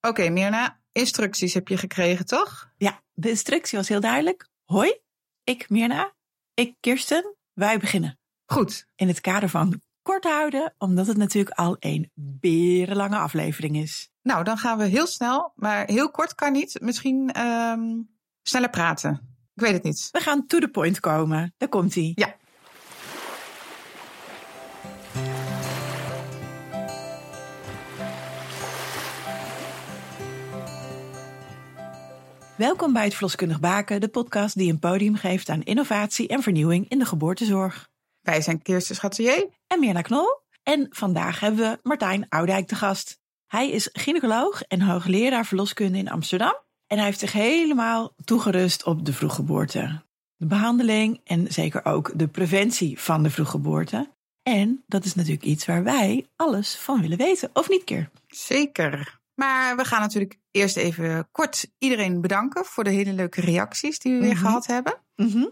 Oké, Mirna, instructies heb je gekregen, toch? Ja, de instructie was heel duidelijk. Hoi, ik Mirna, ik Kirsten, wij beginnen. Goed. In het kader van kort houden, omdat het natuurlijk al een berenlange aflevering is. Nou, dan gaan we heel snel, maar heel kort kan niet. Misschien ehm, sneller praten. Ik weet het niet. We gaan to the point komen. Daar komt hij. Ja. Welkom bij het Verloskundig Baken, de podcast die een podium geeft aan innovatie en vernieuwing in de geboortezorg. Wij zijn Kirsten Schatelier. En Mirna Knol. En vandaag hebben we Martijn Oudijk te gast. Hij is gynaecoloog en hoogleraar verloskunde in Amsterdam. En hij heeft zich helemaal toegerust op de vroeggeboorte. De behandeling en zeker ook de preventie van de vroeggeboorte. En dat is natuurlijk iets waar wij alles van willen weten, of niet, Keer? Zeker. Maar we gaan natuurlijk eerst even kort iedereen bedanken voor de hele leuke reacties die we weer Mhm. gehad hebben. Mhm.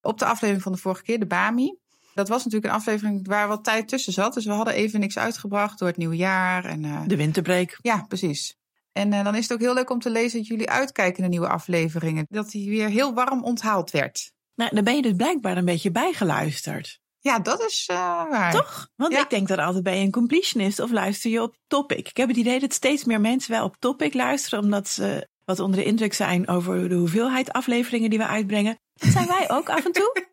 Op de aflevering van de vorige keer, de BAMI. Dat was natuurlijk een aflevering waar wat tijd tussen zat. Dus we hadden even niks uitgebracht door het nieuwe jaar. En, eh, De winterbreak. Ja, precies. En eh, dan is het ook heel leuk om te lezen dat jullie uitkijken naar nieuwe afleveringen. Dat die weer heel warm onthaald werd. Nou, dan ben je dus blijkbaar een beetje bijgeluisterd. Ja, dat is eh, waar. Toch? Want Ja. ik denk dat altijd bij een completionist of luister je op topic. Ik heb het idee dat steeds meer mensen wel op topic luisteren, omdat ze wat onder de indruk zijn over de hoeveelheid afleveringen die we uitbrengen. Dat zijn wij ook af en toe.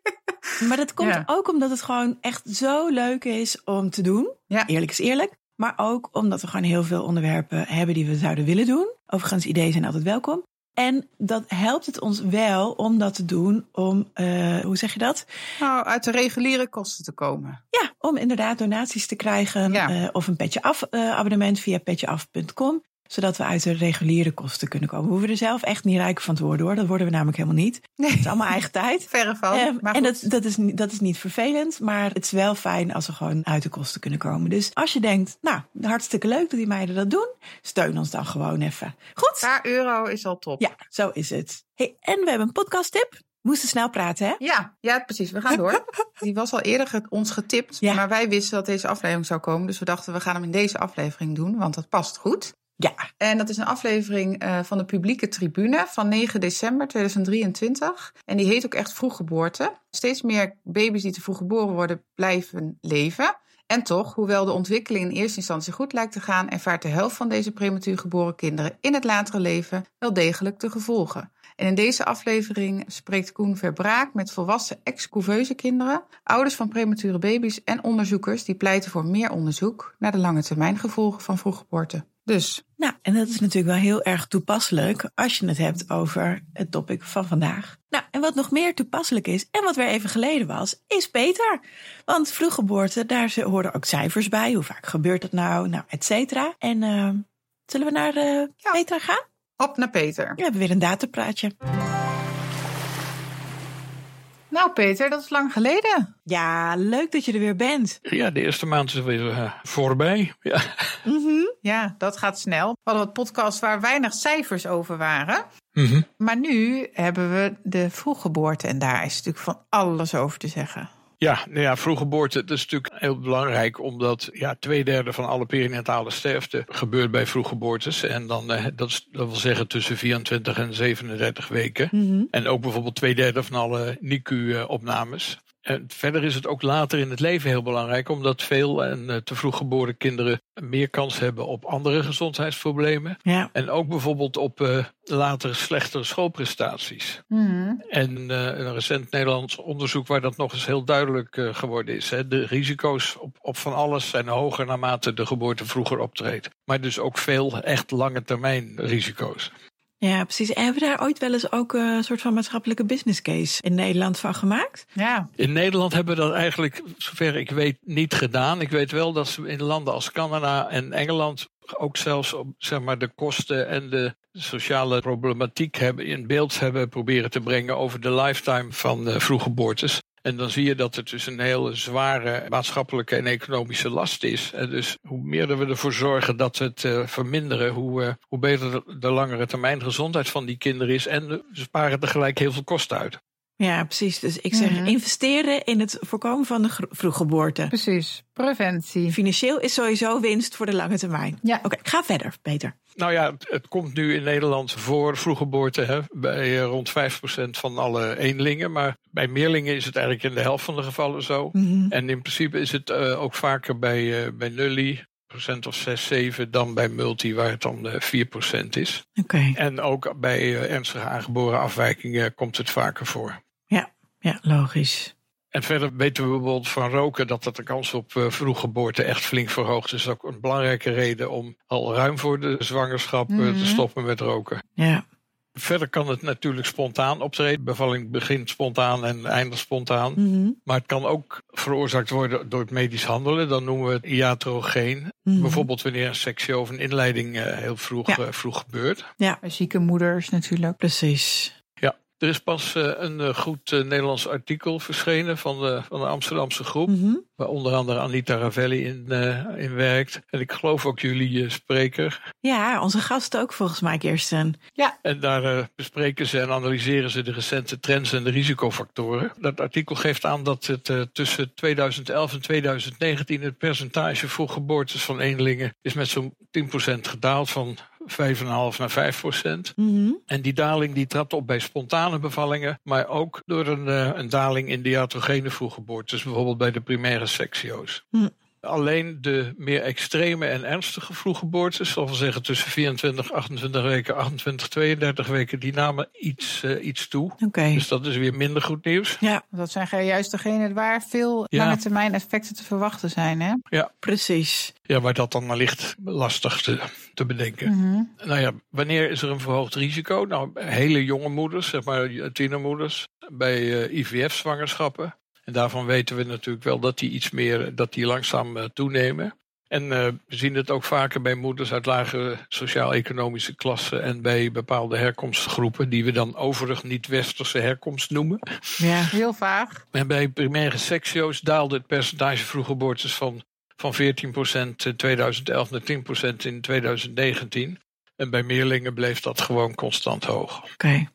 Maar dat komt Ja. ook omdat het gewoon echt zo leuk is om te doen. Ja. Eerlijk is eerlijk. Maar ook omdat we gewoon heel veel onderwerpen hebben die we zouden willen doen. Overigens, ideeën zijn altijd welkom. En dat helpt het ons wel om dat te doen, om, eh, hoe zeg je dat? Nou, uit de reguliere kosten te komen. Ja, om inderdaad donaties te krijgen. Ja. eh, of een petje af eh, abonnement via petjeaf.com. Zodat we uit de reguliere kosten kunnen komen. We hoeven er zelf echt niet rijk van te worden hoor. Dat worden we namelijk helemaal niet. Nee, Het is allemaal eigen tijd. verre van. Maar en dat, dat, is, niet- dat is niet vervelend, maar het is wel fijn als we gewoon uit de kosten kunnen komen. Dus als je denkt, nou, hartstikke leuk dat die meiden dat doen, steun ons dan gewoon even. Goed? Een paar euro is al top. Ja, zo is het. Hey, en we hebben een podcasttip. Moesten snel praten, hè? Ja, ja, precies. We gaan door. Die was al eerder ons getipt. Ja. Maar wij wisten dat deze aflevering zou komen. Dus we dachten, we gaan hem in deze aflevering doen. Want dat past goed. Ja. En dat is een aflevering eh, van de publieke tribune van 9 december 2023. En die heet ook echt vroeggeboorte. Steeds meer baby's die te vroeg geboren worden blijven leven. En toch, hoewel de ontwikkeling in eerste instantie goed lijkt te gaan, ervaart de helft van deze prematuur geboren kinderen in het latere leven wel degelijk de gevolgen. En in deze aflevering spreekt Koen Verbraak met volwassen ex-couveuze kinderen, ouders van premature baby's en onderzoekers die pleiten voor meer onderzoek naar de lange termijn gevolgen van vroeggeboorte. Dus Nou, en dat is natuurlijk wel heel erg toepasselijk als je het hebt over het topic van vandaag. Nou, en wat nog meer toepasselijk is, en wat weer even geleden was, is Peter. Want vroeggeboorte, daar ze- horen ook cijfers bij. Hoe vaak gebeurt dat nou? Nou, et cetera. En eh, zullen we naar Ja. Petra gaan? op naar Peter. We hebben weer een datapraatje. Nou Peter, dat is lang geleden. Ja, leuk dat je er weer bent. Ja, de eerste maand is weer eh, voorbij. Ja. Mhm. Ja, dat gaat snel. We hadden wat podcasts waar weinig cijfers over waren. Mhm. Maar nu hebben we de vroeggeboorte en daar is natuurlijk van alles over te zeggen. Ja, nou ja, vroeggeboorte dat is natuurlijk heel belangrijk, omdat ja, twee derde van alle perinatale sterfte gebeurt bij vroeggeboortes. En dan, eh, dat, is, dat wil zeggen tussen 24 en 37 weken. Mhm. En ook bijvoorbeeld twee derde van alle NICU-opnames. En verder is het ook later in het leven heel belangrijk, omdat veel en eh, te vroeg geboren kinderen meer kans hebben op andere gezondheidsproblemen. Ja. En ook bijvoorbeeld op eh, later slechtere schoolprestaties. En eh, een recent Nederlands onderzoek waar dat nog eens heel duidelijk geworden is. Hè. De risico's op, op van alles zijn hoger naarmate de geboorte vroeger optreedt. Maar dus ook veel echt lange termijn risico's. Ja, precies. En hebben we daar ooit wel eens ook eh, een soort van maatschappelijke business case in Nederland van gemaakt? Ja, In Nederland hebben we dat eigenlijk, zover ik weet, niet gedaan. Ik weet wel dat ze in landen als Canada en Engeland ook zelfs op zeg maar, de kosten en de sociale problematiek hebben, in beeld hebben proberen te brengen over de lifetime van uh, vroeggeboortes. En dan zie je dat het dus een hele zware maatschappelijke en economische last is. En dus hoe meer we ervoor zorgen dat we het uh, verminderen, hoe, uh, hoe beter de, de langere termijn gezondheid van die kinderen is. En we sparen tegelijk heel veel kosten uit. Ja, precies. Dus ik zeg Mhm. investeren in het voorkomen van de vroeggeboorte. Precies, preventie. Financieel is sowieso winst voor de lange termijn. Ja. Oké, ga verder, Peter. Nou ja, het, komt nu in Nederland voor vroeggeboorte hè, bij eh, rond 5% van alle eenlingen. Maar bij meerlingen is het eigenlijk in de helft van de gevallen zo. Mhm. En in principe is het eh, ook vaker bij, eh, bij nulli, procent of 6, 7, dan bij multi, waar het dan eh 4% is. Oké, En ook bij eh, ernstige aangeboren afwijkingen komt het vaker voor. Ja, logisch. En verder weten we bijvoorbeeld van roken dat dat de kans op eh, vroeggeboorte echt flink verhoogt. Dus dat is ook een belangrijke reden om al ruim voor de zwangerschap eh, Mhm. te stoppen met roken. Ja, Verder kan het natuurlijk spontaan optreden. Bevalling begint spontaan en eindigt spontaan. Mhm. Maar het kan ook veroorzaakt worden door het medisch handelen. Dan noemen we het iatrogeen. Mhm. Bijvoorbeeld wanneer een sectie of een inleiding eh, heel vroeg, Ja. vroeg gebeurt. Bij zieke moeders natuurlijk. precies. Ja, er is pas eh, een eh, goed eh, Nederlands artikel verschenen van de, van de Amsterdamse groep. Mhm. Waar onder andere Anita Ravelli in, eh, in werkt. En ik geloof ook jullie spreker. Ja, onze gast ook volgens mij, Kirsten. En daar bespreken ze en analyseren ze de recente trends en de risicofactoren. Dat artikel geeft aan dat het eh, tussen 2011 en 2019 het percentage vroeggeboortes van eenlingen is met zo'n 10% gedaald van 5,5 naar 5%. Mhm. En die daling die trad op bij spontane bevallingen, maar ook door een, eh, een daling in de iatrogene vroeggeboortes, bijvoorbeeld bij de primaire sectio's. Hm. Alleen de meer extreme en ernstige vroeggeboortes, zal wel zeggen tussen 24, 28 weken, 28, 32 weken, die namen iets, eh, iets toe. Oké. Dus dat is weer minder goed nieuws. Ja, Dat zijn juist degenen waar veel Ja. lange termijn effecten te verwachten zijn. Hè? precies. Ja, waar dat dan wellicht lastig te, te bedenken. Mhm. Nou ja, wanneer is er een verhoogd risico? Nou, hele jonge moeders, zeg maar tienermoeders, bij eh, IVF-zwangerschappen. En daarvan weten we natuurlijk wel dat die iets meer, dat die langzaam eh, toenemen. En eh, we zien het ook vaker bij moeders uit lagere sociaal-economische klassen en bij bepaalde herkomstgroepen, die we dan overigens niet-westerse herkomst noemen. Ja. Heel vaag. En bij primaire sectio's daalde het percentage vroeggeboortes van, van 14% in 2011 naar 10% in 2019. En bij meerlingen bleef dat gewoon constant hoog. Oké.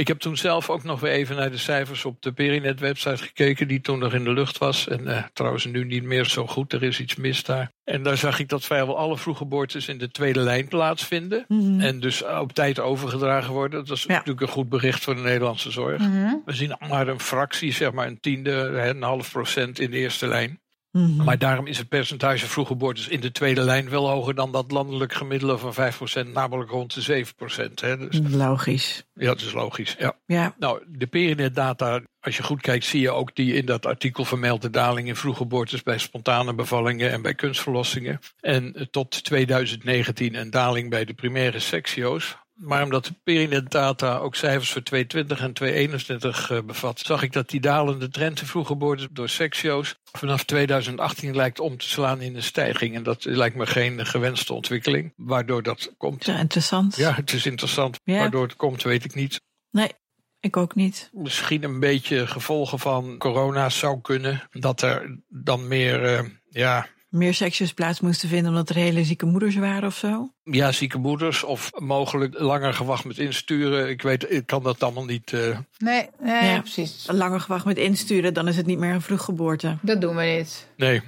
Ik heb toen zelf ook nog weer even naar de cijfers op de Perinet-website gekeken, die toen nog in de lucht was. En eh, trouwens nu niet meer zo goed, er is iets mis daar. En daar zag ik dat vrijwel alle vroeggeboortes in de tweede lijn plaatsvinden. Mhm. En dus op tijd overgedragen worden. Dat is Ja. natuurlijk een goed bericht voor de Nederlandse zorg. Mhm. We zien maar een fractie, zeg maar een tiende, een half procent in de eerste lijn. Mhm. Maar daarom is het percentage vroeggeboortes in de tweede lijn wel hoger dan dat landelijk gemiddelde van 5%, namelijk rond de 7%. Hè. Dus, Logisch. ja, dat is logisch. Ja. Ja. Nou, de Perinet-data, als je goed kijkt, zie je ook die in dat artikel vermelde daling in vroeggeboortes bij spontane bevallingen en bij kunstverlossingen. En eh, tot 2019 een daling bij de primaire sectio's. Maar omdat de Perinet-data ook cijfers voor 2020 en 2021 eh, bevat, zag ik dat die dalende trend in vroeggeboortes door sectio's vanaf 2018 lijkt om te slaan in een stijging. En dat lijkt me geen gewenste ontwikkeling. Waardoor dat komt. Zo interessant. Ja, het is interessant. Ja. Waardoor het komt, weet ik niet. Nee, ik ook niet. Misschien een beetje gevolgen van corona zou kunnen. Dat er dan meer eh, ja, Meer seksjes plaats moesten vinden omdat er hele zieke moeders waren of zo. ja, zieke moeders of mogelijk langer gewacht met insturen. Ik weet, ik kan dat allemaal niet. eh, Nee, nee Ja. precies. Langer gewacht met insturen, dan is het niet meer een vroeggeboorte. Dat doen we niet. nee.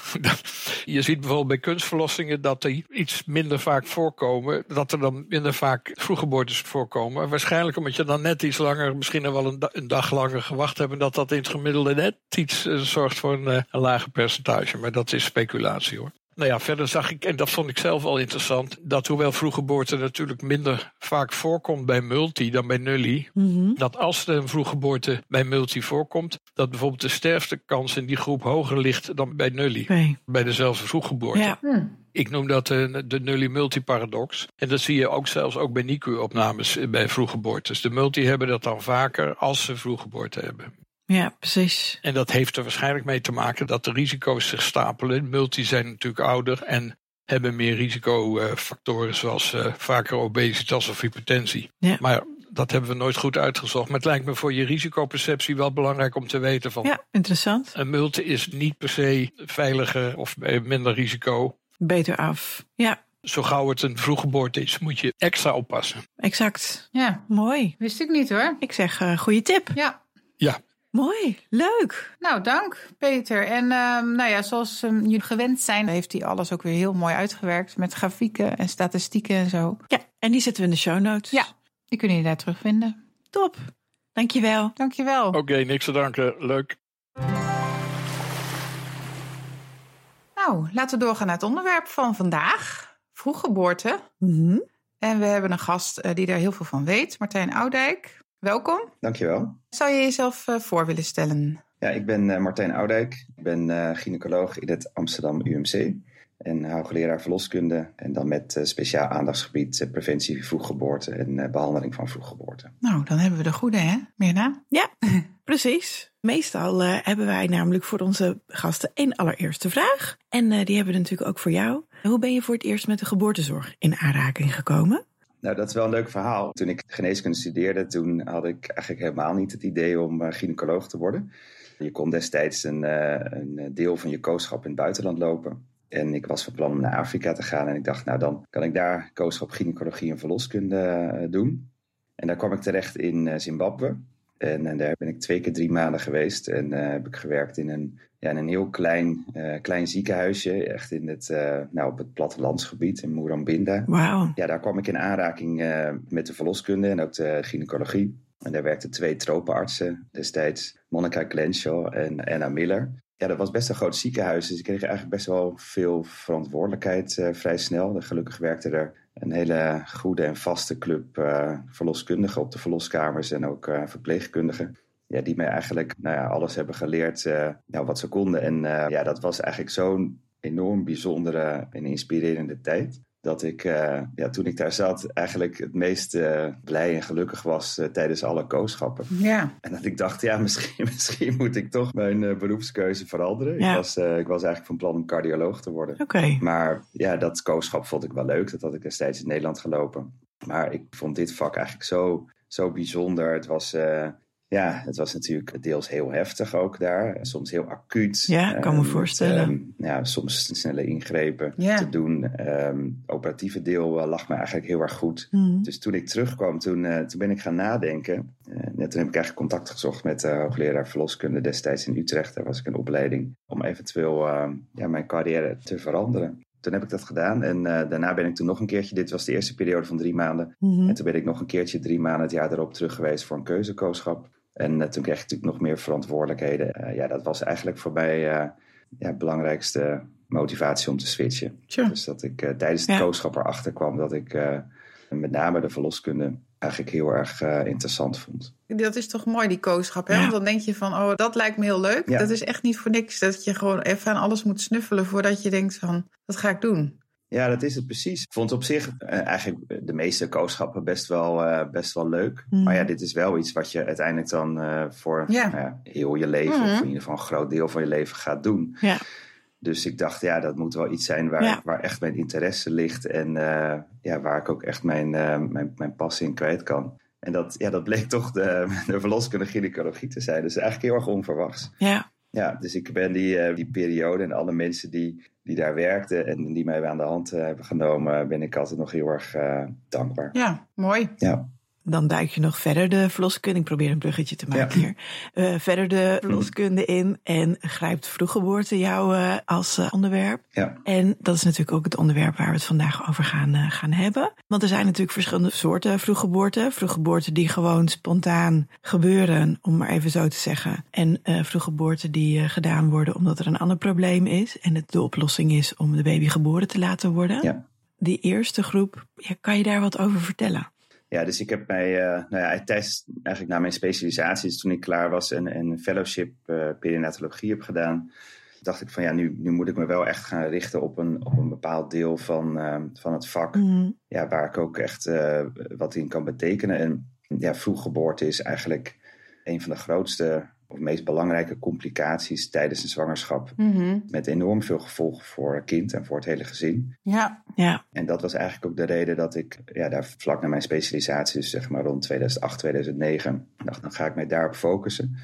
Je ziet bijvoorbeeld bij kunstverlossingen dat die iets minder vaak voorkomen. Dat er dan minder vaak vroeggeboortes voorkomen. Waarschijnlijk omdat je dan net iets langer, misschien wel een dag langer gewacht hebt. En dat dat in het gemiddelde net iets eh, zorgt voor een, eh, een lager percentage. Maar dat is speculatie hoor. Nou ja, verder zag ik, en dat vond ik zelf wel interessant, dat hoewel vroeggeboorte natuurlijk minder vaak voorkomt bij multi dan bij nulli, Mhm. dat als er een vroeggeboorte bij multi voorkomt, dat bijvoorbeeld de sterftekans in die groep hoger ligt dan bij nulli, bij dezelfde vroeggeboorte. Ja. Hm. Ik noem dat de, de nulli-multi-paradox. En dat zie je ook zelfs ook bij NICU-opnames bij vroeggeboortes. De multi hebben dat dan vaker als ze vroeggeboorte hebben. Ja, precies. En dat heeft er waarschijnlijk mee te maken dat de risico's zich stapelen. Multi zijn natuurlijk ouder en hebben meer risicofactoren zoals eh, vaker obesitas of hypertensie. Ja. Maar dat hebben we nooit goed uitgezocht. Maar het lijkt me voor je risicoperceptie wel belangrijk om te weten van... Ja, interessant. Een multi is niet per se veiliger of minder risico. Beter af. Ja, Zo gauw het een vroeggeboorte is, moet je extra oppassen. exact. Ja, Mooi. wist ik niet hoor. Ik zeg, eh goede tip. Ja. Mooi, leuk. Nou, dank Peter. En ehm, nou ja, zoals um, jullie gewend zijn, heeft hij alles ook weer heel mooi uitgewerkt met grafieken en statistieken en zo. Ja, en die zetten we in de show notes. Ja, die kunnen jullie daar terugvinden. Top. Dankjewel. Dankjewel. Oké, niks te danken. Leuk. Nou, laten we doorgaan naar het onderwerp van vandaag. Vroeggeboorte. Mm En we hebben een gast uh, die daar heel veel van weet, Martijn Oudijk. Welkom. Dankjewel. Zou je jezelf uh, voor willen stellen? Ja, ik ben uh, Martijn Oudijk. Ik ben uh, gynaecoloog in het Amsterdam UMC. En hoogleraar verloskunde. En dan met speciaal aandachtsgebied preventie vroeggeboorte en behandeling van vroeggeboorte. Nou, dan hebben we de goede, hè, Mirna? Ja, precies. Meestal hebben wij namelijk voor onze gasten één allereerste vraag. En die hebben we natuurlijk ook voor jou. Hoe ben je voor het eerst met de geboortezorg in aanraking gekomen? Nou, dat is wel een leuk verhaal. Toen ik geneeskunde studeerde, toen had ik eigenlijk helemaal niet het idee om uh, gynaecoloog te worden. Je kon destijds een, uh, een deel van je kooschap in het buitenland lopen. En ik was van plan om naar Afrika te gaan. En ik dacht, nou dan kan ik daar kooschap gynaecologie en verloskunde doen. En daar kwam ik terecht in Zimbabwe. En, en, daar ben ik twee keer drie maanden geweest. En heb ik gewerkt in een, ja, in een heel klein, klein ziekenhuisje. Echt in het, nou, op het plattelandsgebied in Moerambinda. Wauw. Ja, daar kwam ik in aanraking met de verloskunde en ook de gynaecologie. En daar werkten twee tropenartsen destijds, Monica Glenshaw en Anna Miller. Ja, dat was best een groot ziekenhuis, dus ik kreeg eigenlijk best wel veel verantwoordelijkheid vrij snel. Gelukkig werkte er een hele goede en vaste club uh, verloskundigen op de verloskamers en ook uh, verpleegkundigen. Ja, die mij eigenlijk nou ja, alles hebben geleerd ja, wat ze konden. En ja, dat was eigenlijk zo'n enorm bijzondere en inspirerende tijd dat ik, uh, ja, toen ik daar zat, eigenlijk het meest uh, blij en gelukkig was uh, tijdens alle kooschappen. Ja. En dat ik dacht, ja, misschien, misschien moet ik toch mijn beroepskeuze veranderen. Ja. Ik, was, ik was eigenlijk van plan om cardioloog te worden. Oké. Okay. Maar ja, dat kooschap vond ik wel leuk. Dat had ik destijds in Nederland gelopen. Maar ik vond dit vak eigenlijk zo, zo bijzonder. Het was ja, het was natuurlijk deels heel heftig ook daar. Soms heel acuut. Ja, kan me voorstellen. Um, ja, soms snelle ingrepen Ja. te doen. Um, operatieve deel uh, lag me eigenlijk heel erg goed. Mhm. Dus toen ik terugkwam, toen, uh, toen ben ik gaan nadenken. Uh, net toen heb ik eigenlijk contact gezocht met de hoogleraar verloskunde destijds in Utrecht. Daar was ik in opleiding om eventueel ja, mijn carrière te veranderen. Toen heb ik dat gedaan en uh, daarna ben ik toen nog een keertje, dit was de eerste periode van drie maanden. Mhm. En toen ben ik nog een keertje drie maanden het jaar erop terug geweest voor een keuzekooschap. En uh, toen kreeg ik natuurlijk nog meer verantwoordelijkheden. Uh, ja, dat was eigenlijk voor mij ja, het belangrijkste motivatie om te switchen. Dus dat ik tijdens het Ja. kooschap erachter kwam dat ik met name de verloskunde eigenlijk heel erg interessant vond. Dat is toch mooi, die kooschap. Hè? Ja. Want dan denk je van, oh, dat lijkt me heel leuk. Ja. Dat is echt niet voor niks. Dat je gewoon even aan alles moet snuffelen voordat je denkt van, dat ga ik doen. Ja, dat is het precies. Ik vond op zich uh, eigenlijk de meeste kooschappen best wel, uh, best wel leuk. Mm. Maar ja, dit is wel iets wat je uiteindelijk dan uh, voor Ja. heel je leven, of in ieder geval een groot deel van je leven gaat doen. Ja. Dus ik dacht, ja, dat moet wel iets zijn waar, Ja. waar echt mijn interesse ligt. En eh, ja, waar ik ook echt mijn, eh, mijn, mijn passie in kwijt kan. En dat, ja, dat bleek toch de, de verloskunde gynaecologie te zijn. Dus eigenlijk heel erg onverwachts. Ja. Ja, dus ik ben die, eh, die periode en alle mensen die, die daar werkten en die mij aan de hand eh, hebben genomen, ben ik altijd nog heel erg eh, dankbaar. Ja, mooi. Ja. Dan duik je nog verder de verloskunde. Ik probeer een bruggetje te maken Ja. hier. Eh, verder de verloskunde in en grijpt vroeggeboorte jou eh, als eh, onderwerp. Ja. En dat is natuurlijk ook het onderwerp waar we het vandaag over gaan, gaan hebben. Want er zijn natuurlijk verschillende soorten vroeggeboorten. Vroeggeboorten die gewoon spontaan gebeuren, om maar even zo te zeggen. En vroeggeboorten die gedaan worden omdat er een ander probleem is. En het de oplossing is om de baby geboren te laten worden. Ja. Die eerste groep, ja, kan je daar wat over vertellen? Ja, dus ik heb mij, uh, nou ja, tijdens eigenlijk na mijn specialisatie, dus toen ik klaar was en, en een fellowship uh, perinatologie heb gedaan, dacht ik van ja, nu, nu moet ik me wel echt gaan richten op een, op een bepaald deel van, uh, van het vak. Mm. Ja, waar ik ook echt wat in kan betekenen. En ja, vroeggeboorte is eigenlijk een van de grootste of meest belangrijke complicaties tijdens een zwangerschap. Mhm. Met enorm veel gevolgen voor het kind en voor het hele gezin. Ja, Ja, En dat was eigenlijk ook de reden dat ik ja, daar vlak na mijn specialisatie, dus zeg maar rond 2008, 2009, dacht, dan ga ik mij daarop focussen.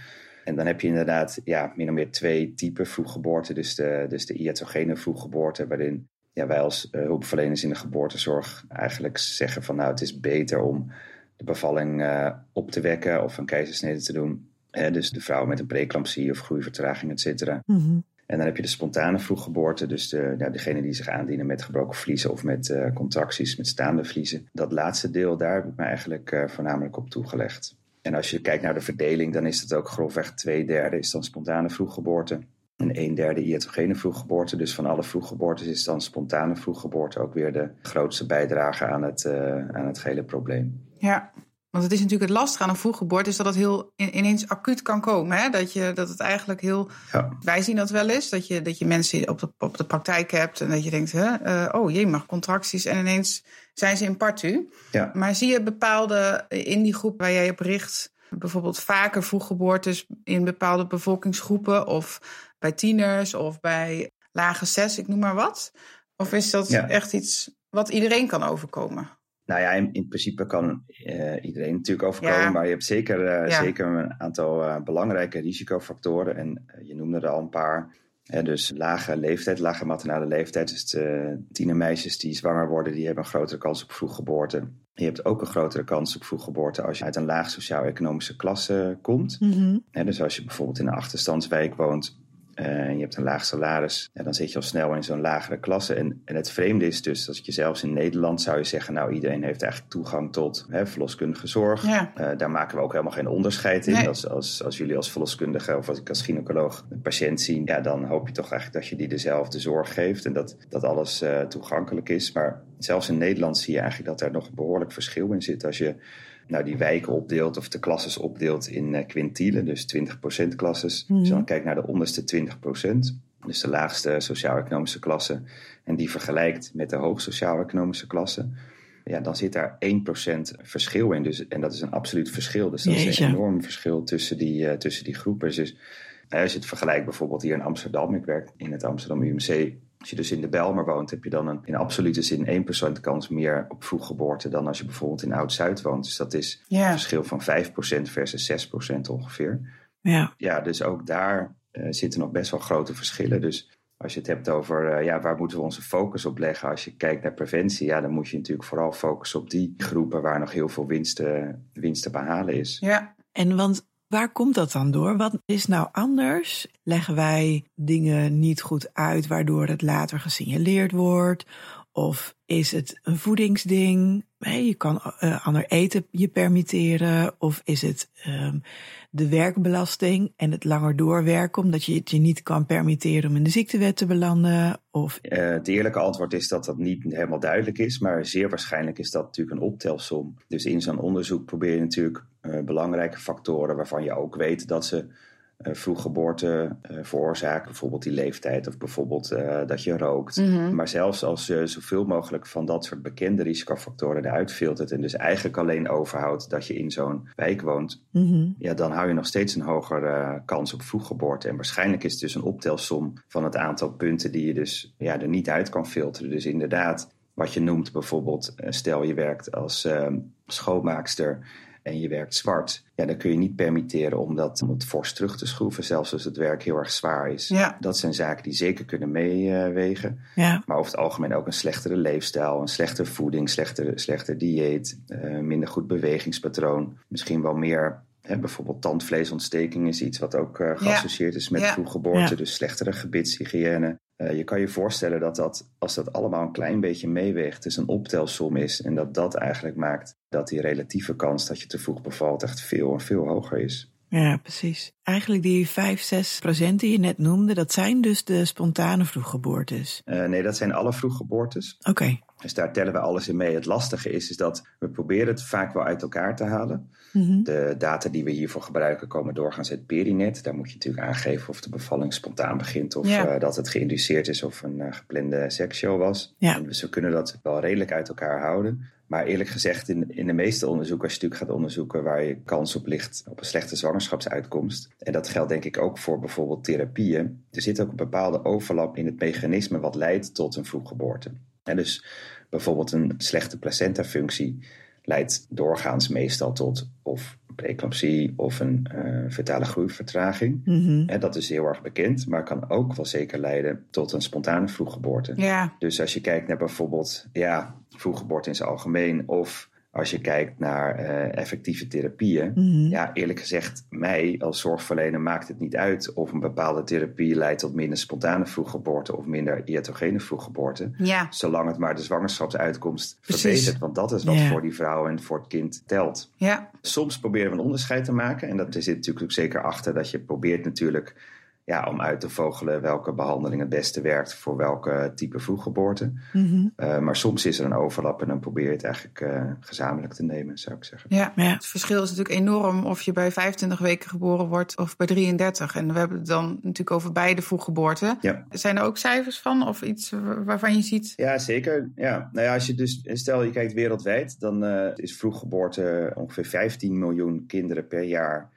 En dan heb je inderdaad ja, min of meer twee typen vroeggeboorte. Dus de, dus de iatrogene vroeggeboorte, waarin ja, wij als uh, hulpverleners in de geboortezorg eigenlijk zeggen van nou het is beter om de bevalling uh, op te wekken of een keizersnede te doen Hè, dus de vrouw met een preeclampsie of groeivertraging, et cetera. Mhm. En dan heb je de spontane vroeggeboorte, dus de, degene die zich aandienen met gebroken vliezen of met eh, contracties, met staande vliezen. Dat laatste deel, daar heb ik me eigenlijk eh, voornamelijk op toegelegd. En als je kijkt naar de verdeling, dan is het ook grofweg twee derde is dan spontane vroeggeboorte. En een derde iatrogene vroeggeboorte. Dus van alle vroeggeboortes is dan spontane vroeggeboorte ook weer de grootste bijdrage aan het, eh, aan het gehele probleem. Ja, want het is natuurlijk het lastige aan een vroeggeboorte... is dat het heel in- ineens acuut kan komen. Hè? Dat, je, dat het eigenlijk heel... Ja. Wij zien dat wel eens, dat je, dat je mensen op de, op de praktijk hebt... en dat je denkt, hè, eh, oh jee, mag contracties... en ineens zijn ze in partu. Ja. Maar zie je bepaalde, in die groep waar jij op richt... bijvoorbeeld vaker vroeggeboortes in bepaalde bevolkingsgroepen... of bij tieners of bij lage zes, ik noem maar wat? Of is dat Ja. echt iets wat iedereen kan overkomen? Nou ja, in, in principe kan eh, iedereen natuurlijk overkomen, Ja. maar je hebt zeker, eh, Ja. zeker een aantal eh, belangrijke risicofactoren. En je noemde er al een paar. Hè, dus lage leeftijd, lage maternale leeftijd. Dus de tienermeisjes die zwanger worden, die hebben een grotere kans op vroeggeboorte. Je hebt ook een grotere kans op vroeggeboorte als je uit een laag sociaal-economische klasse komt. Hè, dus als je bijvoorbeeld in een achterstandswijk woont en je hebt een laag salaris, ja, dan zit je al snel in zo'n lagere klasse. En, en het vreemde is dus dat je zelfs in Nederland zou je zeggen, nou iedereen heeft eigenlijk toegang tot hè, verloskundige zorg. Ja. Eh, daar maken we ook helemaal geen onderscheid in. Nee. Als, als, als jullie als verloskundige of als ik als gynaecoloog een patiënt zie, ja, dan hoop je toch eigenlijk dat je die dezelfde zorg geeft en dat, dat alles eh, toegankelijk is. Maar zelfs in Nederland zie je eigenlijk dat er nog een behoorlijk verschil in zit. Als je nou, die wijken opdeelt of de klasses opdeelt in eh, quintielen, dus 20% klasses. Mhm. Dus dan kijk naar de onderste 20%, dus de laagste sociaal-economische klasse, en die vergelijkt met de hoog sociaal-economische klasse. Ja, dan zit daar 1% verschil in. Dus, en dat is een absoluut verschil. Dus dat is een enorm verschil tussen die, eh, tussen die groepen. Dus eh, als je het vergelijkt bijvoorbeeld hier in Amsterdam, ik werk in het Amsterdam UMC. Als je dus in de Bijlmer woont, heb je dan een, in absolute zin 1% kans meer op vroeggeboorte dan als je bijvoorbeeld in Oud-Zuid woont. Dus dat is een verschil van 5% versus 6% ongeveer. Ja. Ja, dus ook daar eh, zitten nog best wel grote verschillen. Dus als je het hebt over eh, ja, waar moeten we onze focus op leggen als je kijkt naar preventie, ja, dan moet je natuurlijk vooral focussen op die groepen waar nog heel veel winst, winst te behalen is. Ja. En want waar komt dat dan door? Wat is nou anders? Leggen wij dingen niet goed uit waardoor het later gesignaleerd wordt? Of is het een voedingsding? Je kan eh, ander eten je permitteren. Of is het ehm, de werkbelasting en het langer doorwerken omdat je het je niet kan permitteren om in de ziektewet te belanden? Of Eh, het eerlijke antwoord is dat dat niet helemaal duidelijk is, maar zeer waarschijnlijk is dat natuurlijk een optelsom. Dus in zo'n onderzoek probeer je natuurlijk belangrijke factoren waarvan je ook weet dat ze eh vroeggeboorte eh, veroorzaken, bijvoorbeeld die leeftijd of bijvoorbeeld eh, dat je rookt. Mhm. Maar zelfs als je zoveel mogelijk van dat soort bekende risicofactoren eruit filtert en dus eigenlijk alleen overhoudt dat je in zo'n wijk woont, Mhm. ja, dan hou je nog steeds een hogere eh, kans op vroeggeboorte. En waarschijnlijk is het dus een optelsom van het aantal punten die je dus ja, er niet uit kan filteren. Dus inderdaad, wat je noemt bijvoorbeeld, eh, stel je werkt als ehm, schoonmaakster en je werkt zwart. Ja, dan kun je niet permitteren om dat om het fors terug te schroeven, zelfs als het werk heel erg zwaar is. Ja. Dat zijn zaken die zeker kunnen meewegen. ja, Maar over het algemeen ook een slechtere leefstijl, een slechtere voeding, slechter, slechter dieet, eh, minder goed bewegingspatroon. Misschien wel meer, hè, bijvoorbeeld tandvleesontsteking is iets wat ook eh, geassocieerd is met Ja. vroeggeboorte. Ja. Dus slechtere gebitshygiëne. Eh, je kan je voorstellen dat, dat als dat allemaal een klein beetje meeweegt, dus een optelsom is. En dat dat eigenlijk maakt dat die relatieve kans dat je te vroeg bevalt echt veel en veel hoger is. ja, precies. Eigenlijk die 5, 6 procent die je net noemde, dat zijn dus de spontane vroeggeboortes. Eh, nee, dat zijn alle vroeggeboortes. Oké. Dus daar tellen we alles in mee. Het lastige is, is dat we proberen het vaak wel uit elkaar te halen. Mhm. De data die we hiervoor gebruiken komen doorgaans uit Perinet. Daar moet je natuurlijk aangeven of de bevalling spontaan begint of Ja. eh, dat het geïnduceerd is of een eh, geplande seksshow was. Ja. Dus we kunnen dat wel redelijk uit elkaar houden. Maar eerlijk gezegd, in, in de meeste onderzoeken, als je natuurlijk gaat onderzoeken waar je kans op ligt op een slechte zwangerschapsuitkomst. En dat geldt denk ik ook voor bijvoorbeeld therapieën. Er zit ook een bepaalde overlap in het mechanisme wat leidt tot een vroeggeboorte. En dus bijvoorbeeld een slechte placentafunctie leidt doorgaans meestal tot of preeclampsie of een eh fetale groeivertraging. Mhm. Hè, dat is heel erg bekend, maar kan ook wel zeker leiden tot een spontane vroeggeboorte. Ja. Dus als je kijkt naar bijvoorbeeld ja, vroeggeboorte in zijn algemeen of als je kijkt naar eh, effectieve therapieën, Mhm. ja, eerlijk gezegd, mij als zorgverlener maakt het niet uit of een bepaalde therapie leidt tot minder spontane vroeggeboorte of minder iatrogene vroeggeboorte. Ja, Zolang het maar de zwangerschapsuitkomst Precies. verbetert. Want dat is wat Ja. voor die vrouw en voor het kind telt. ja, Soms proberen we een onderscheid te maken. En dat zit natuurlijk ook zeker achter dat je probeert natuurlijk ja, om uit te vogelen welke behandeling het beste werkt voor welke type vroeggeboorte. Mhm. Eh, maar soms is er een overlap en dan probeer je het eigenlijk eh, gezamenlijk te nemen, zou ik zeggen. ja. Ja. Het verschil is natuurlijk enorm of je bij 25 weken geboren wordt of bij 33. En we hebben het dan natuurlijk over beide vroeggeboorten. Ja. Zijn er ook cijfers van of iets waarvan je ziet? Ja, zeker. Ja. Nou ja, als je dus, stel je kijkt wereldwijd, dan eh, is vroeggeboorte ongeveer 15 miljoen kinderen per jaar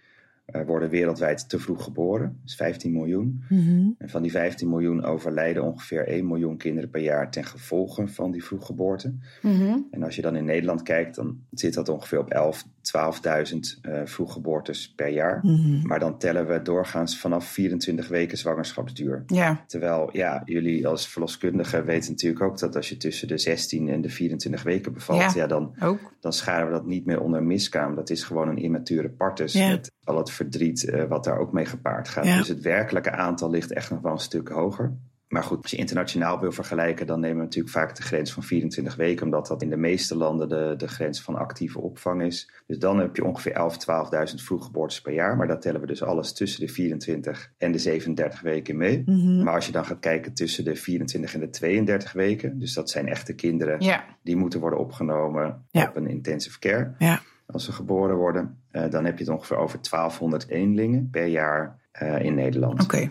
worden wereldwijd te vroeg geboren. Dus 15 miljoen. Mhm. En van die 15 miljoen overlijden ongeveer 1 miljoen kinderen per jaar ten gevolge van die vroeggeboorte. Mhm. En als je dan in Nederland kijkt, dan zit dat ongeveer op 11, 12.000 eh vroeggeboortes per jaar. Mhm. Maar dan tellen we doorgaans vanaf 24 weken zwangerschapsduur. Ja, Terwijl, ja, jullie als verloskundige weten natuurlijk ook dat als je tussen de 16 en de 24 weken bevalt, Ja. ja, dan, ook. dan scharen we dat niet meer onder miskraam. Dat is gewoon een immature partus Ja. met al het verdriet eh, wat daar ook mee gepaard gaat. Dus het werkelijke aantal ligt echt nog wel een stuk hoger. Maar goed, als je internationaal wil vergelijken, dan nemen we natuurlijk vaak de grens van 24 weken, omdat dat in de meeste landen de, de grens van actieve opvang is. Dus dan heb je ongeveer 11.000, 12.000 vroeggeboortes per jaar. Maar daar tellen we dus alles tussen de 24 en de 37 weken mee. Mhm. Maar als je dan gaat kijken tussen de 24 en de 32 weken, dus dat zijn echte kinderen Ja, die moeten worden opgenomen Ja. op een intensive care Ja. als ze geboren worden, eh, dan heb je het ongeveer over 1200 eenlingen per jaar eh, in Nederland. oké.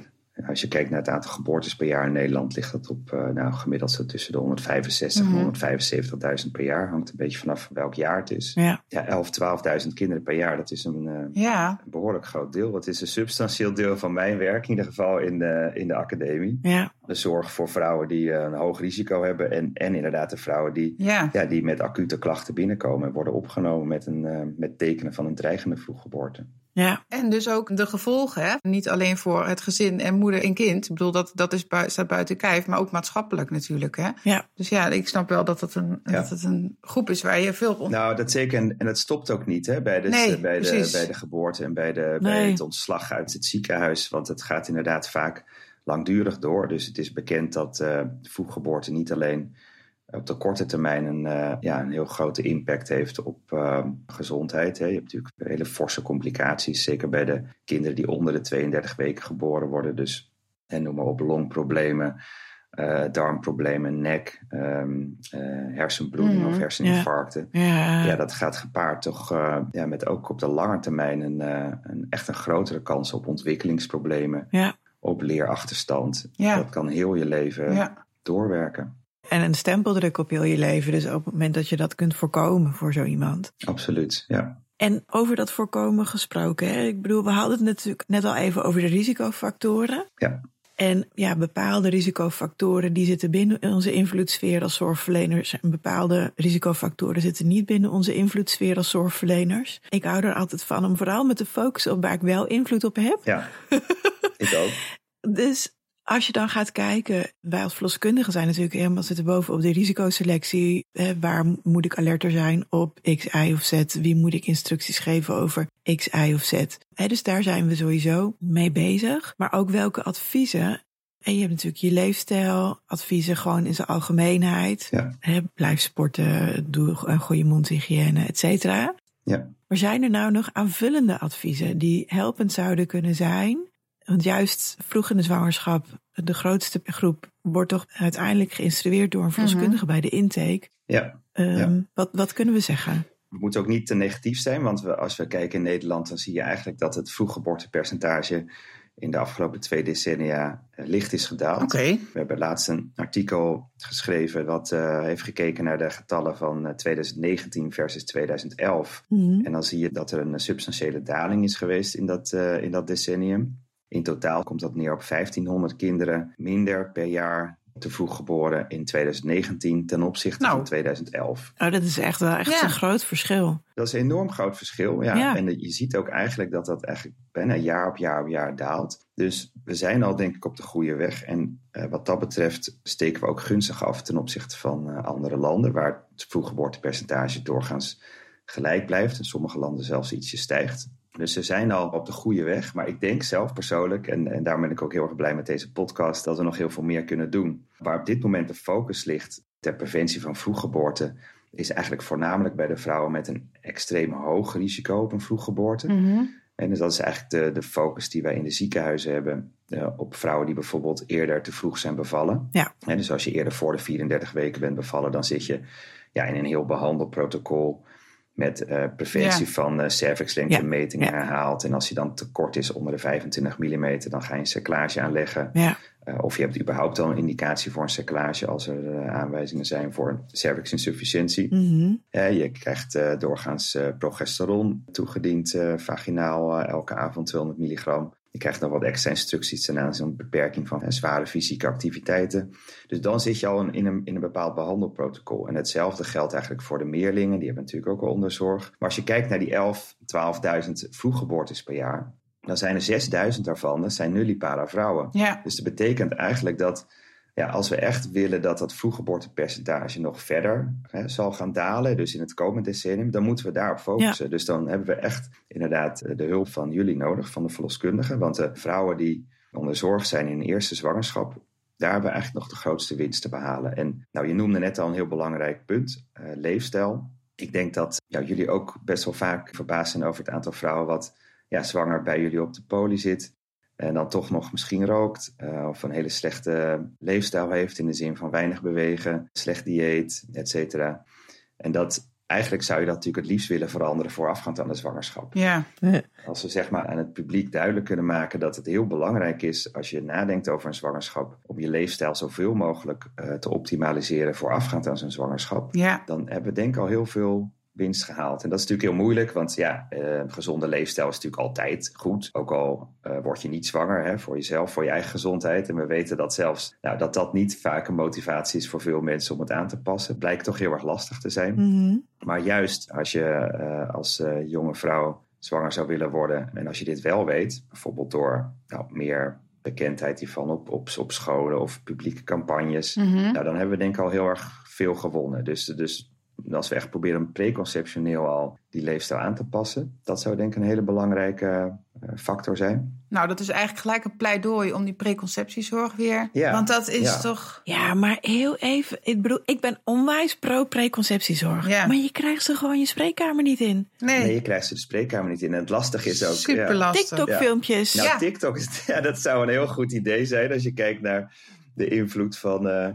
Als je kijkt naar het aantal geboortes per jaar in Nederland, ligt dat op eh, nou, gemiddeld zo tussen de 165 Mhm. en 175.000 per jaar. Hangt een beetje vanaf welk jaar het is. Ja. Ja, 11, 12.000 kinderen per jaar, dat is een, eh, Ja, een behoorlijk groot deel. Dat is een substantieel deel van mijn werk, in ieder geval in de, in de academie. Ja. De zorg voor vrouwen die eh, een hoog risico hebben en, en inderdaad de vrouwen die ja, ja, die met acute klachten binnenkomen en worden opgenomen met, een, met tekenen van een dreigende vroeggeboorte. Ja. En dus ook de gevolgen, hè? niet alleen voor het gezin en moeder en kind. Ik bedoel, dat, dat is bui- staat buiten kijf, maar ook maatschappelijk natuurlijk. Hè? Ja. Dus ja, ik snap wel dat het een, Ja. dat het een groep is waar je veel op... Nou, dat zeker. En, en het stopt ook niet hè, bij, de, Nee, bij, de, bij de geboorte en bij, de, bij Nee. het ontslag uit het ziekenhuis. Want het gaat inderdaad vaak langdurig door. Dus het is bekend dat eh vroeggeboorte niet alleen op de korte termijn een, eh, ja, een heel grote impact heeft op eh, gezondheid. Hè. Je hebt natuurlijk hele forse complicaties, zeker bij de kinderen die onder de 32 weken geboren worden. Dus en noem maar op longproblemen, eh, darmproblemen, nek, ehm, eh, hersenbloeding Mhm, of herseninfarcten. Ja. Ja, dat gaat gepaard toch ja, met ook op de lange termijn een, een echt een grotere kans op ontwikkelingsproblemen, op leerachterstand. Dat kan heel je leven doorwerken. En een stempeldruk op heel je leven. Dus op het moment dat je dat kunt voorkomen voor zo iemand. Absoluut, ja. En over dat voorkomen gesproken. Hè? Ik bedoel, we hadden het natuurlijk net al even over de risicofactoren. Ja. En ja, bepaalde risicofactoren die zitten binnen onze invloedssfeer als zorgverleners. En bepaalde risicofactoren zitten niet binnen onze invloedssfeer als zorgverleners. Ik hou er altijd van om vooral met te focussen op waar ik wel invloed op heb. Ja, ik ook. Dus als je dan gaat kijken, wij als verloskundigen zijn natuurlijk helemaal zitten bovenop de risicoselectie. Hè, waar moet ik alerter zijn op X, Y of Z? Wie moet ik instructies geven over X, Y of Z? Hè, dus daar zijn we sowieso mee bezig. Maar ook welke adviezen. En je hebt natuurlijk je leefstijl, adviezen gewoon in zijn algemeenheid. Ja. Blijf sporten, doe een goede mondhygiëne, et cetera. Ja. Maar zijn er nou nog aanvullende adviezen die helpend zouden kunnen zijn? Want juist vroeg in de zwangerschap, de grootste groep wordt toch uiteindelijk geïnstrueerd door een verloskundige bij de intake. Ja. Ehm, Ja. wat, wat kunnen we zeggen? We moeten ook niet te negatief zijn, want we, als we kijken in Nederland, dan zie je eigenlijk dat het vroeggeboortepercentage in de afgelopen twee decennia eh, licht is gedaald. Oké. We hebben laatst een artikel geschreven wat eh, heeft gekeken naar de getallen van eh, 2019 versus 2011. Mhm. En dan zie je dat er een substantiële daling is geweest in dat, eh, in dat decennium. In totaal komt dat neer op 1500 kinderen minder per jaar te vroeg geboren in 2019 ten opzichte Nou. van 2011. Oh, dat is echt wel echt Ja. een groot verschil. Dat is een enorm groot verschil. Ja. Ja. En je ziet ook eigenlijk dat dat eigenlijk bijna jaar op jaar op jaar daalt. Dus we zijn al denk ik op de goede weg. En eh, wat dat betreft steken we ook gunstig af ten opzichte van eh, andere landen, waar het vroeggeboortepercentage doorgaans gelijk blijft. In sommige landen zelfs ietsje stijgt. Dus ze zijn al op de goede weg. Maar ik denk zelf persoonlijk, en, en daarom ben ik ook heel erg blij met deze podcast, dat we nog heel veel meer kunnen doen. Waar op dit moment de focus ligt ter preventie van vroeggeboorte, is eigenlijk voornamelijk bij de vrouwen met een extreem hoog risico op een vroeggeboorte. Mhm. En dus dat is eigenlijk de, de focus die wij in de ziekenhuizen hebben eh, op vrouwen die bijvoorbeeld eerder te vroeg zijn bevallen. Ja. En dus als je eerder voor de 34 weken bent bevallen, dan zit je ja, in een heel behandelprotocol met eh, preventie Ja. van uh, cervixlengtemetingen Ja. herhaald. En als die dan te kort is onder de 25 mm, dan ga je een cerclage aanleggen. Ja. Uh, of je hebt überhaupt al een indicatie voor een cerclage als er aanwijzingen zijn voor cervixinsufficiëntie. Mhm. Je krijgt doorgaans progesteron toegediend vaginaal elke avond 200 milligram. Je krijgt nog wat extra instructies ten aanzien van beperking van zware fysieke activiteiten. Dus dan zit je al in een, in een bepaald behandelprotocol. En hetzelfde geldt eigenlijk voor de meerlingen. Die hebben natuurlijk ook al onderzorg. Maar als je kijkt naar die 11, 12.000 vroeggeboortes per jaar. Dan zijn er 6.000 daarvan, dat zijn nullipara vrouwen. Ja. Dus dat betekent eigenlijk dat ja, als we echt willen dat dat vroeggeboortepercentage nog verder hè, zal gaan dalen, dus in het komende decennium, dan moeten we daarop focussen. Dus dan hebben we echt inderdaad de hulp van jullie nodig, van de verloskundigen. Want de vrouwen die onder zorg zijn in de eerste zwangerschap, daar hebben we eigenlijk nog de grootste winst te behalen. En nou, je noemde net al een heel belangrijk punt, uh, leefstijl. Ik denk dat ja, jullie ook best wel vaak verbaasd zijn over het aantal vrouwen wat ja, zwanger bij jullie op de poli zit. En dan toch nog misschien rookt. Uh, of een hele slechte leefstijl heeft. In de zin van weinig bewegen, slecht dieet, et cetera. En dat eigenlijk zou je dat natuurlijk het liefst willen veranderen voorafgaand aan de zwangerschap. Ja. Als we zeg maar aan het publiek duidelijk kunnen maken dat het heel belangrijk is als je nadenkt over een zwangerschap, om je leefstijl zoveel mogelijk uh, te optimaliseren voorafgaand aan zo'n zwangerschap. Ja. Dan hebben we denk ik al heel veel winst gehaald. En dat is natuurlijk heel moeilijk, want ja, uh, gezonde leefstijl is natuurlijk altijd goed. Ook al uh, word je niet zwanger hè, voor jezelf, voor je eigen gezondheid. En we weten dat zelfs nou, dat dat niet vaak een motivatie is voor veel mensen om het aan te passen. Blijkt toch heel erg lastig te zijn. Mm -hmm. Maar juist als je uh, als jonge vrouw zwanger zou willen worden en als je dit wel weet, bijvoorbeeld door nou, meer bekendheid hiervan op, op, op scholen of publieke campagnes, Mhm. nou, dan hebben we denk ik al heel erg veel gewonnen. Dus, dus als we echt proberen preconceptioneel al die leefstijl aan te passen, dat zou denk ik een hele belangrijke uh, factor zijn. Nou, dat is eigenlijk gelijk een pleidooi om die preconceptiezorg weer. Ja, Want dat is ja. toch. Ja, maar heel even. Ik bedoel, ik ben onwijs pro-preconceptiezorg. Ja. Maar je krijgt ze gewoon je spreekkamer niet in. Nee, Nee, je krijgt ze de spreekkamer niet in. En het lastige is ook... super ja. lastig. TikTok-filmpjes. Nou, Ja. TikTok, is, ja, dat zou een heel goed idee zijn als je kijkt naar de invloed van, eh,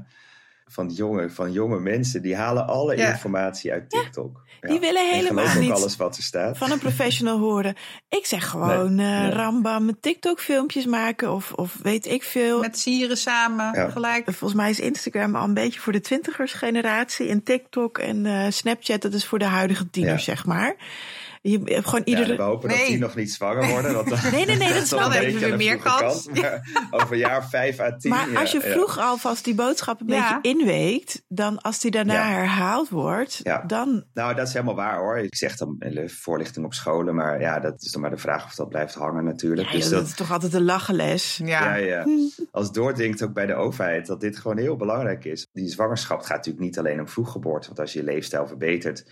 van, jonge, van jonge mensen. Die halen alle Ja. informatie uit TikTok. Ja. Die willen En helemaal niet alles wat er staat. van een professional horen. Ik zeg gewoon Nee, eh nee. rambam met TikTok-filmpjes maken of, of weet ik veel. Met sieren samen Ja. gelijk. Volgens mij is Instagram al een beetje voor de twintigers generatie. En TikTok en eh, Snapchat, dat is voor de huidige tieners, Ja. zeg maar. Je hebt gewoon Ja, we hopen dat die nog niet zwanger worden. Want dan- Nee, nee, nee, dat is wel de weer vroege kans. over een jaar vijf à tien. Maar ja, als je ja. vroeg alvast die boodschap een Ja. beetje inweekt, dan als die daarna Ja. herhaald wordt, Ja. dan... Nou, dat is helemaal waar hoor. Ik zeg dan eh, voorlichting op scholen, maar ja, dat is dan maar de vraag of dat blijft hangen natuurlijk. Ja, dus joh, dat, dat is toch altijd een lachenles. Ja. Ja, ja. Als doordringt ook bij de overheid dat dit gewoon heel belangrijk is. Die zwangerschap gaat natuurlijk niet alleen om vroeggeboorte. Want als je je leefstijl verbetert,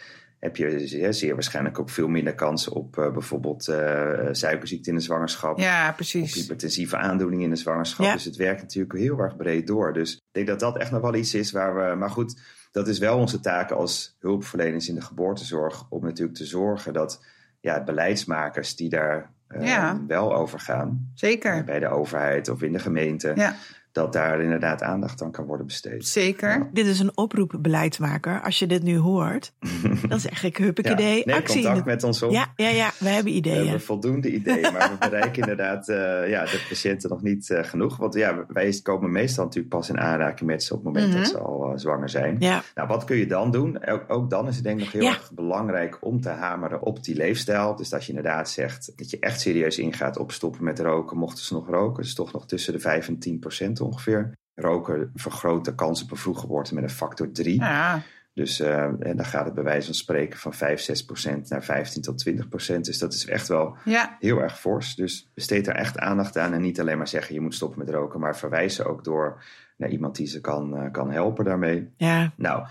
heb je zeer, waarschijnlijk ook veel minder kans op eh, bijvoorbeeld eh, suikerziekte in de zwangerschap. Ja, Of precies. hypertensieve aandoeningen in de zwangerschap. Ja. Dus het werkt natuurlijk heel erg breed door. Dus ik denk dat dat echt nog wel iets is waar we. Maar goed, dat is wel onze taak als hulpverleners in de geboortezorg. Om natuurlijk te zorgen dat ja, beleidsmakers die daar eh, Ja. wel over gaan. Zeker. Bij de overheid of in de gemeente. Ja, Dat daar inderdaad aandacht aan kan worden besteed. zeker. Dit is een oproep, beleidsmaker. Als je dit nu hoort, dan zeg ik huppakee, neem actie. contact met ons op. Ja, ja, ja, we hebben We ideeën. hebben voldoende ideeën, maar we bereiken inderdaad eh, ja, de patiënten nog niet eh, genoeg. Want ja, wij komen meestal natuurlijk pas in aanraking met ze op het moment Mhm. dat ze al eh, zwanger zijn. Ja, Nou, wat kun je dan doen? Ook, ook dan is het denk ik nog heel Ja. erg belangrijk om te hameren op die leefstijl. Dus dat je inderdaad zegt dat je echt serieus ingaat op stoppen met roken. Mochten ze nog roken, is toch nog tussen de 5 en 10 procent ongeveer. roken vergroot de kans op een vroeggeboorte met een factor 3. Ja, Dus eh, en dan gaat het bij wijze van spreken van 5, 6 procent naar 15 tot 20 procent. Dus dat is echt wel ja, heel erg fors. Dus besteed er echt aandacht aan en niet alleen maar zeggen je moet stoppen met roken, maar verwijzen ook door naar iemand die ze kan, eh, kan helpen daarmee. Ja, Nou,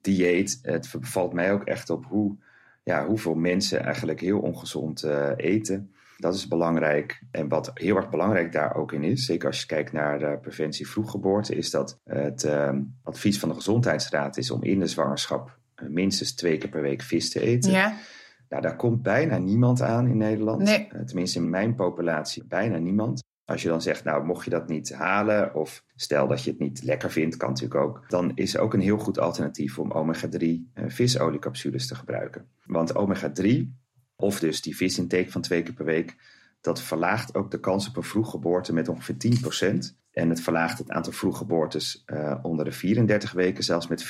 dieet, het valt mij ook echt op hoe, ja, hoeveel mensen eigenlijk heel ongezond eh, eten. Dat is belangrijk. En wat heel erg belangrijk daar ook in is, zeker als je kijkt naar de preventie vroeggeboorte, is dat het eh, advies van de Gezondheidsraad is om in de zwangerschap eh, minstens twee keer per week vis te eten. ja. Nou, daar komt bijna niemand aan in Nederland. Nee. Eh, tenminste, in mijn populatie bijna niemand. Als je dan zegt, nou, mocht je dat niet halen, of stel dat je het niet lekker vindt, kan natuurlijk ook, dan is ook een heel goed alternatief om omega-3 eh, visoliecapsules te gebruiken. Want omega-3, of dus die visintake van twee keer per week, dat verlaagt ook de kans op een vroeggeboorte met ongeveer 10%. En het verlaagt het aantal vroeggeboortes eh onder de 34 weken zelfs met 40%.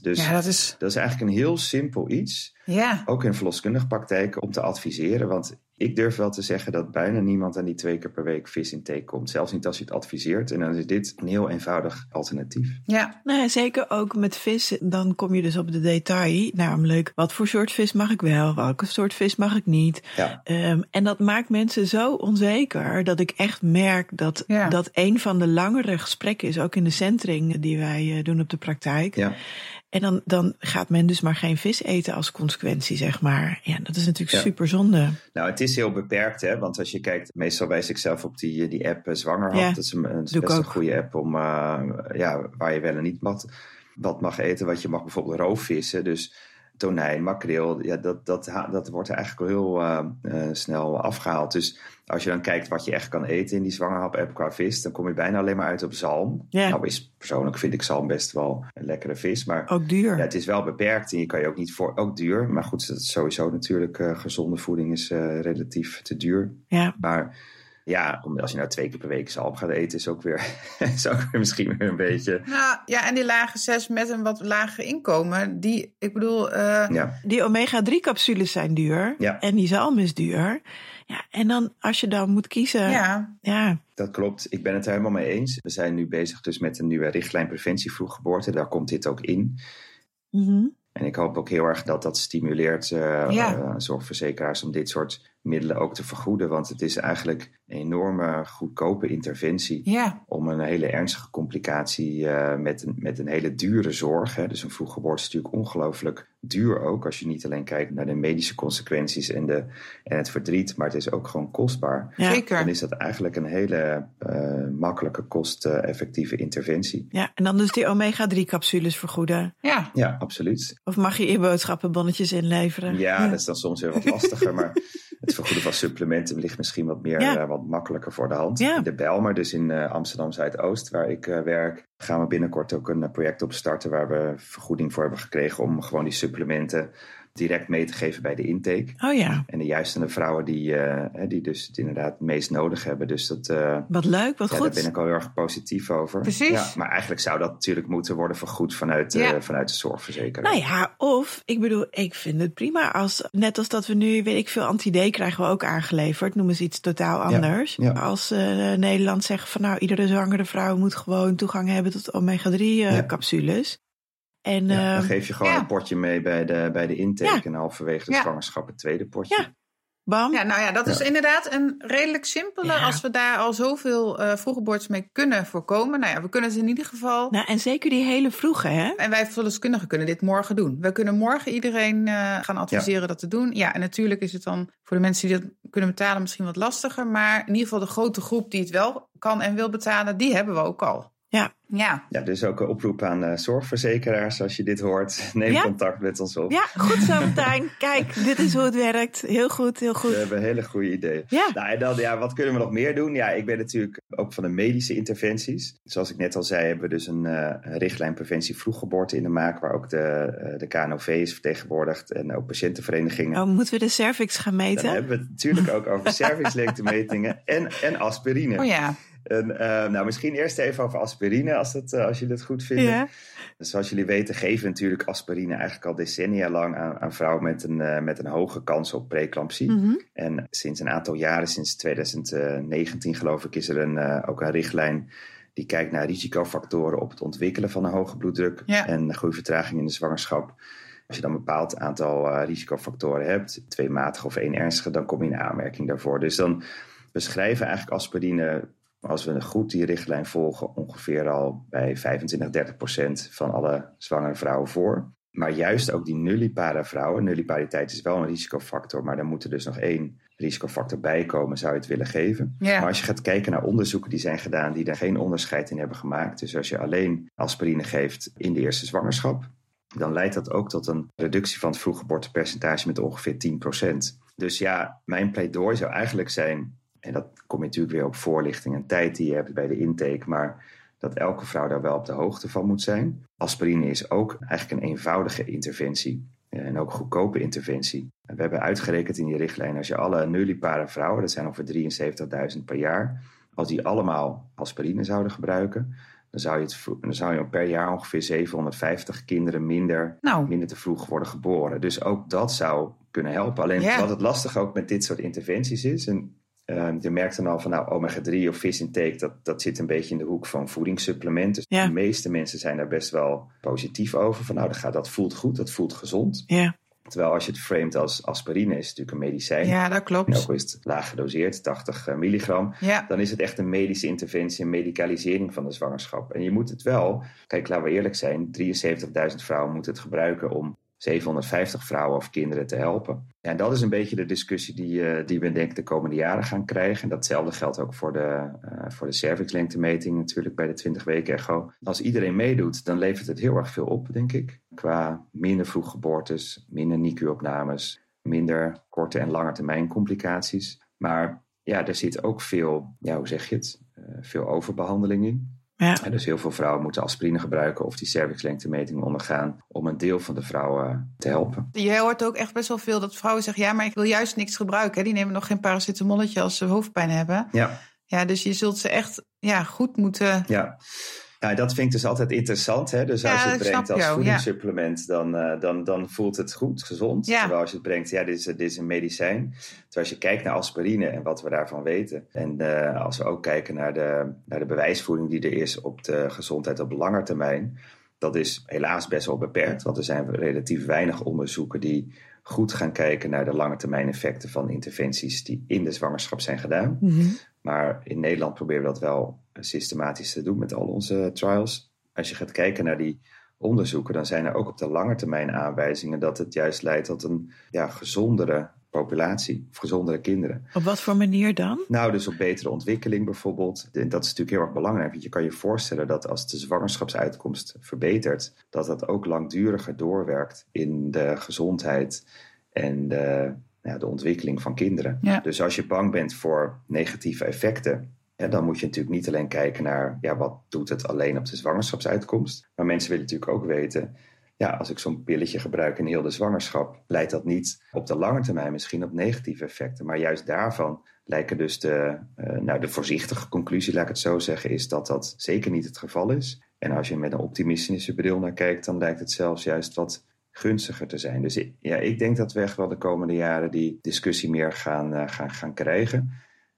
Dus ja, dat is. dat is eigenlijk een heel simpel iets Ja, ook in verloskundige praktijken om te adviseren. Want ik durf wel te zeggen dat bijna niemand aan die twee keer per week vis in komt. Zelfs niet als je het adviseert. En dan is dit een heel eenvoudig alternatief. ja, nou ja, zeker ook met vis. Dan kom je dus op de detail. Namelijk, wat voor soort vis mag ik wel? Welke soort vis mag ik niet? Ja, Ehm, en dat maakt mensen zo onzeker dat ik echt merk dat Ja. dat een van de langere gesprekken is, ook in de centering die wij eh, doen op de praktijk. ja. En dan, dan gaat men dus maar geen vis eten als consequentie, zeg maar. Ja, dat is natuurlijk Ja. super zonde. Nou, het is heel beperkt, hè? Want als je kijkt, meestal wijs ik zelf op die, die app eh, Zwangerhand. Ja, dat is, een, best een goede app om, eh, ja, waar je wel en niet wat, wat mag eten. Want je mag bijvoorbeeld roofvissen, dus tonijn, makreel. Ja, dat, dat, dat wordt er eigenlijk heel eh, eh, snel afgehaald. Dus als je dan kijkt wat je echt kan eten in die zwangerhap-app qua vis, dan kom je bijna alleen maar uit op zalm. Nou is persoonlijk vind ik zalm best wel een lekkere vis, maar Ook duur. ja, het is wel beperkt en je kan je ook niet voor, ook duur. Maar goed, dat is sowieso natuurlijk, eh, gezonde voeding is relatief te duur. Ja, Maar ja, als je nou twee keer per week zalm gaat eten, is ook weer, is ook weer misschien weer een beetje. nou ja, en die lage zes met een wat lager inkomen, die, ik bedoel, eh, Ja, die omega-3 capsules zijn duur. Ja. En die zalm is duur. Ja, en dan als je dan moet kiezen. ja, ja. dat klopt. Ik ben het er helemaal mee eens. We zijn nu bezig dus met een nieuwe richtlijn preventie vroeggeboorte. Daar komt dit ook in. Mhm. En ik hoop ook heel erg dat dat stimuleert eh, Ja. eh, zorgverzekeraars om dit soort middelen ook te vergoeden. Want het is eigenlijk een enorme goedkope interventie. ja, om een hele ernstige complicatie eh, met, een, met een hele dure zorg. Hè. Dus een vroeggeboorte is natuurlijk ongelooflijk duur ook. Als je niet alleen kijkt naar de medische consequenties en, de, en het verdriet, maar het is ook gewoon kostbaar. Ja. zeker. Dan is dat eigenlijk een hele eh, makkelijke, kosteffectieve interventie. ja, en dan dus die omega-3 capsules vergoeden. Ja, Ja, absoluut. Of mag je je boodschappenbonnetjes inleveren? Ja, dat is dan soms weer wat lastiger, maar het vergoeden van supplementen ligt misschien wat meer, Ja. eh, wat makkelijker voor de hand. Ja. In de Bijlmer, dus in eh, Amsterdam Zuidoost, waar ik eh, werk, gaan we binnenkort ook een project opstarten waar we vergoeding voor hebben gekregen om gewoon die supplementen direct mee te geven bij de intake. Oh ja, En de juiste de vrouwen die, eh, die dus het inderdaad het meest nodig hebben. Dus dat, eh, wat leuk, wat ja, daar ben goed. ik al heel erg positief over. Precies. Ja, maar eigenlijk zou dat natuurlijk moeten worden vergoed vanuit, eh, vanuit de zorgverzekeraar. Nou ja, of ik bedoel, ik vind het prima als, net als dat we nu, weet ik veel, anti-D krijgen we ook aangeleverd, noemen ze iets totaal anders. ja. Als Nederland zegt van nou, iedere zwangere vrouw moet gewoon toegang hebben tot omega-3 eh, Ja. capsules. En Ja, dan ehm, geef je gewoon ja. een potje mee bij de, bij de intake Ja. en halverwege de Ja. zwangerschap het tweede potje. Ja. bam, ja, nou ja, dat is Ja. inderdaad een redelijk simpele. Ja. Als we daar al zoveel eh vroeggeboortes mee kunnen voorkomen. Nou ja, we kunnen ze in ieder geval. nou en zeker die hele vroege hè. En wij verloskundigen kunnen dit morgen doen. We kunnen morgen iedereen eh, gaan adviseren dat te doen. Ja, en natuurlijk is het dan voor de mensen die dat kunnen betalen misschien wat lastiger. Maar in ieder geval de grote groep die het wel kan en wil betalen, die hebben we ook al. Ja. Ja, Ja, dus ook een oproep aan eh, zorgverzekeraars. Als je dit hoort, neem Ja. contact met ons op. Ja, goed zo Martijn. Kijk, dit is hoe het werkt. Heel goed, heel We goed. hebben hele goede ideeën. Ja. Nou, en dan, ja, wat kunnen we nog meer doen? Ja, ik ben natuurlijk ook van de medische interventies. Zoals ik net al zei, hebben we dus een eh, richtlijn preventie vroeggeboorte in de maak. Waar ook de, eh, de KNOV is vertegenwoordigd en ook patiëntenverenigingen. Oh, moeten we de cervix gaan Dan meten? hebben we het natuurlijk ook over cervixlengtemetingen en, en aspirine. oh ja. En, eh, nou, misschien eerst even over aspirine, als, dat, eh, als je dat goed vindt. Ja. Dus zoals jullie weten geven we natuurlijk aspirine eigenlijk al decennia lang aan, aan vrouwen met een, eh, met een hoge kans op preeclampsie. Mhm. En sinds een aantal jaren, sinds 2019 geloof ik, is er een, ook een richtlijn Die kijkt naar risicofactoren op het ontwikkelen van een hoge bloeddruk Ja. en groeivertraging in de zwangerschap. Als je dan een bepaald aantal risicofactoren hebt, twee matige of één ernstige, dan kom je in aanmerking daarvoor. Dus dan beschrijven eigenlijk aspirine, als we goed die richtlijn volgen, ongeveer al bij 25, 30 procent van alle zwangere vrouwen voor. Maar juist ook die nullipare vrouwen, nullipariteit is wel een risicofactor, maar dan moet er dus nog één risicofactor bij komen, zou je het willen geven. Maar als je gaat kijken naar onderzoeken die zijn gedaan, die daar geen onderscheid in hebben gemaakt. Dus als je alleen aspirine geeft in de eerste zwangerschap, dan leidt dat ook tot een reductie van het vroeggeboortepercentage met ongeveer 10%. Dus ja, mijn pleidooi zou eigenlijk zijn, en dat kom je natuurlijk weer op voorlichting en tijd die je hebt bij de intake, maar dat elke vrouw daar wel op de hoogte van moet zijn. Aspirine is ook eigenlijk een eenvoudige interventie eh, en ook goedkope interventie. En we hebben uitgerekend in die richtlijn, als je alle nullipare vrouwen, dat zijn ongeveer 73.000 per jaar, als die allemaal aspirine zouden gebruiken, dan zou je, het, dan zou je per jaar ongeveer 750 kinderen minder, Nou. minder te vroeg worden geboren. Dus ook dat zou kunnen helpen. Alleen wat het lastig ook met dit soort interventies is, en eh, je merkt dan al van nou, omega-3 of visintake, dat, dat zit een beetje in de hoek van voedingssupplement. Dus Ja. de meeste mensen zijn daar best wel positief over. Van nou, dat, gaat, dat voelt goed, dat voelt gezond. Ja, Terwijl als je het framet als aspirine, is het natuurlijk een medicijn. Ja, dat En klopt. ook al is het laag gedoseerd, 80 milligram. Ja. Dan is het echt een medische interventie, een medicalisering van de zwangerschap. En je moet het wel, kijk, laten we eerlijk zijn, 73.000 vrouwen moeten het gebruiken om 750 vrouwen of kinderen te helpen. En dat is een beetje de discussie die, eh, die we denk ik de komende jaren gaan krijgen. En datzelfde geldt ook voor de, eh voor de cervixlengtemeting natuurlijk bij de 20 weken echo. Als iedereen meedoet, dan levert het heel erg veel op, denk ik. Qua minder vroeggeboortes, minder NICU-opnames, minder korte en lange termijn complicaties. Maar ja, er zit ook veel, ja, hoe zeg je het, Eh, veel overbehandeling in. Ja. En dus heel veel vrouwen moeten aspirine gebruiken of die cervixlengtemeting ondergaan om een deel van de vrouwen te helpen. Je hoort ook echt best wel veel dat vrouwen zeggen: ja, maar ik wil juist niks gebruiken. Hè. Die nemen nog geen paracetamolletje als ze hoofdpijn hebben. Ja, Ja, dus je zult ze echt ja, goed moeten. ja. Ja, dat vind ik dus altijd interessant. Hè? Dus als Ja, je het brengt als voedingssupplement, dan, eh, dan, dan voelt het goed, gezond. Ja. Terwijl als je het brengt, ja, dit is, dit is een medicijn. Terwijl als je kijkt naar aspirine en wat we daarvan weten. En eh, als we ook kijken naar de, naar de bewijsvoering die er is op de gezondheid op lange termijn. Dat is helaas best wel beperkt, want er zijn relatief weinig onderzoeken die goed gaan kijken naar de lange termijn effecten van interventies die in de zwangerschap zijn gedaan. Mhm. Maar in Nederland proberen we dat wel systematisch te doen met al onze trials. Als je gaat kijken naar die onderzoeken, dan zijn er ook op de lange termijn aanwijzingen dat het juist leidt tot een ja, gezondere populatie of gezondere kinderen. Op wat voor manier dan? Nou, dus op betere ontwikkeling bijvoorbeeld. En dat is natuurlijk heel erg belangrijk. Want je kan je voorstellen dat als de zwangerschapsuitkomst verbetert, dat dat ook langduriger doorwerkt in de gezondheid en de, ja, de ontwikkeling van kinderen. Ja. Dus als je bang bent voor negatieve effecten, dan moet je natuurlijk niet alleen kijken naar ja, wat doet het alleen op de zwangerschapsuitkomst. Maar mensen willen natuurlijk ook weten, ja, als ik zo'n pilletje gebruik in heel de zwangerschap, leidt dat niet op de lange termijn misschien op negatieve effecten. Maar juist daarvan lijken dus de, eh, nou, de voorzichtige conclusie, laat ik het zo zeggen, is dat dat zeker niet het geval is. En als je met een optimistische bril naar kijkt, dan lijkt het zelfs juist wat gunstiger te zijn. Dus ja, ik denk dat we echt wel de komende jaren die discussie meer gaan, eh, gaan, gaan krijgen.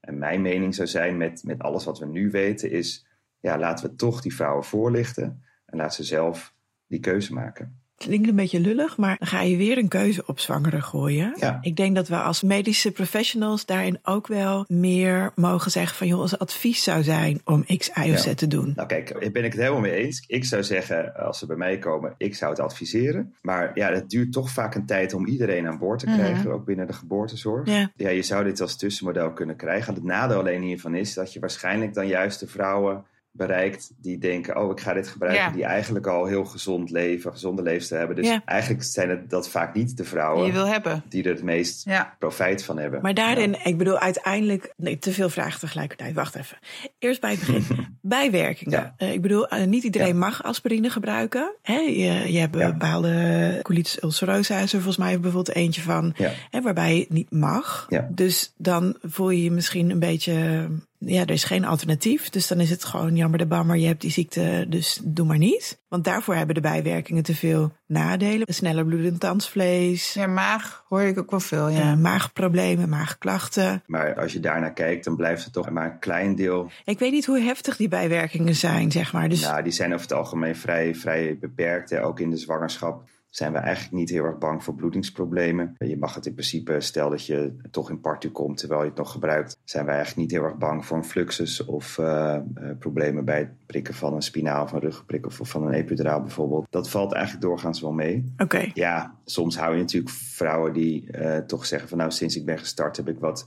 En mijn mening zou zijn met, met alles wat we nu weten is, ja, laten we toch die vrouwen voorlichten en laat ze zelf die keuze maken. Klinkt een beetje lullig, maar dan ga je weer een keuze op zwangeren gooien. Ja. Ik denk dat we als medische professionals daarin ook wel meer mogen zeggen van joh, als advies zou zijn om X, Y of Z Ja. te doen. Nou kijk, daar ben ik het helemaal mee eens. Ik zou zeggen, als ze bij mij komen, ik zou het adviseren. Maar ja, het duurt toch vaak een tijd om iedereen aan boord te Mhm. krijgen, ook binnen de geboortezorg. Ja. Ja, je zou dit als tussenmodel kunnen krijgen. Het nadeel alleen hiervan is dat je waarschijnlijk dan juist de vrouwen bereikt die denken, oh, ik ga dit gebruiken, Ja. die eigenlijk al heel gezond leven, gezonde leefstijl hebben. Dus Ja. eigenlijk zijn het dat vaak niet de Die vrouwen je wil hebben. die er het meest Ja. profijt van hebben. Maar daarin, ik bedoel uiteindelijk, nee, te veel vragen tegelijkertijd. Wacht even. Eerst bij het begin. Bijwerkingen. Ja. Eh, ik bedoel, eh, niet iedereen Ja. mag aspirine gebruiken. Hè, je, je hebt Ja. bepaalde colitis ulcerosa, is er volgens mij bijvoorbeeld eentje van. Ja. Hè, waarbij het niet mag. Ja. Dus dan voel je je misschien een beetje ja, er is geen alternatief. Dus dan is het gewoon jammer de bammer, je hebt die ziekte, dus doe maar niet. Want daarvoor hebben de bijwerkingen te veel nadelen. Sneller bloedend tandvlees, Ja, maag hoor ik ook wel veel, ja. eh, maagproblemen, maagklachten. Maar als je daarnaar kijkt, dan blijft het toch maar een klein deel. Ik weet niet hoe heftig die bijwerkingen zijn, zeg maar. Dus Nou, die zijn over het algemeen vrij, vrij beperkt. Hè. Ook in de zwangerschap zijn we eigenlijk niet heel erg bang voor bloedingsproblemen. Je mag het in principe, stel dat je toch in partu komt terwijl je het nog gebruikt, zijn wij eigenlijk niet heel erg bang voor een fluxus of eh, eh, problemen bij het prikken van een spinaal of een ruggenprik of van een epiduraal bijvoorbeeld. Dat valt eigenlijk doorgaans wel mee. oké. Ja, soms hou je natuurlijk vrouwen die eh, toch zeggen van nou sinds ik ben gestart heb ik wat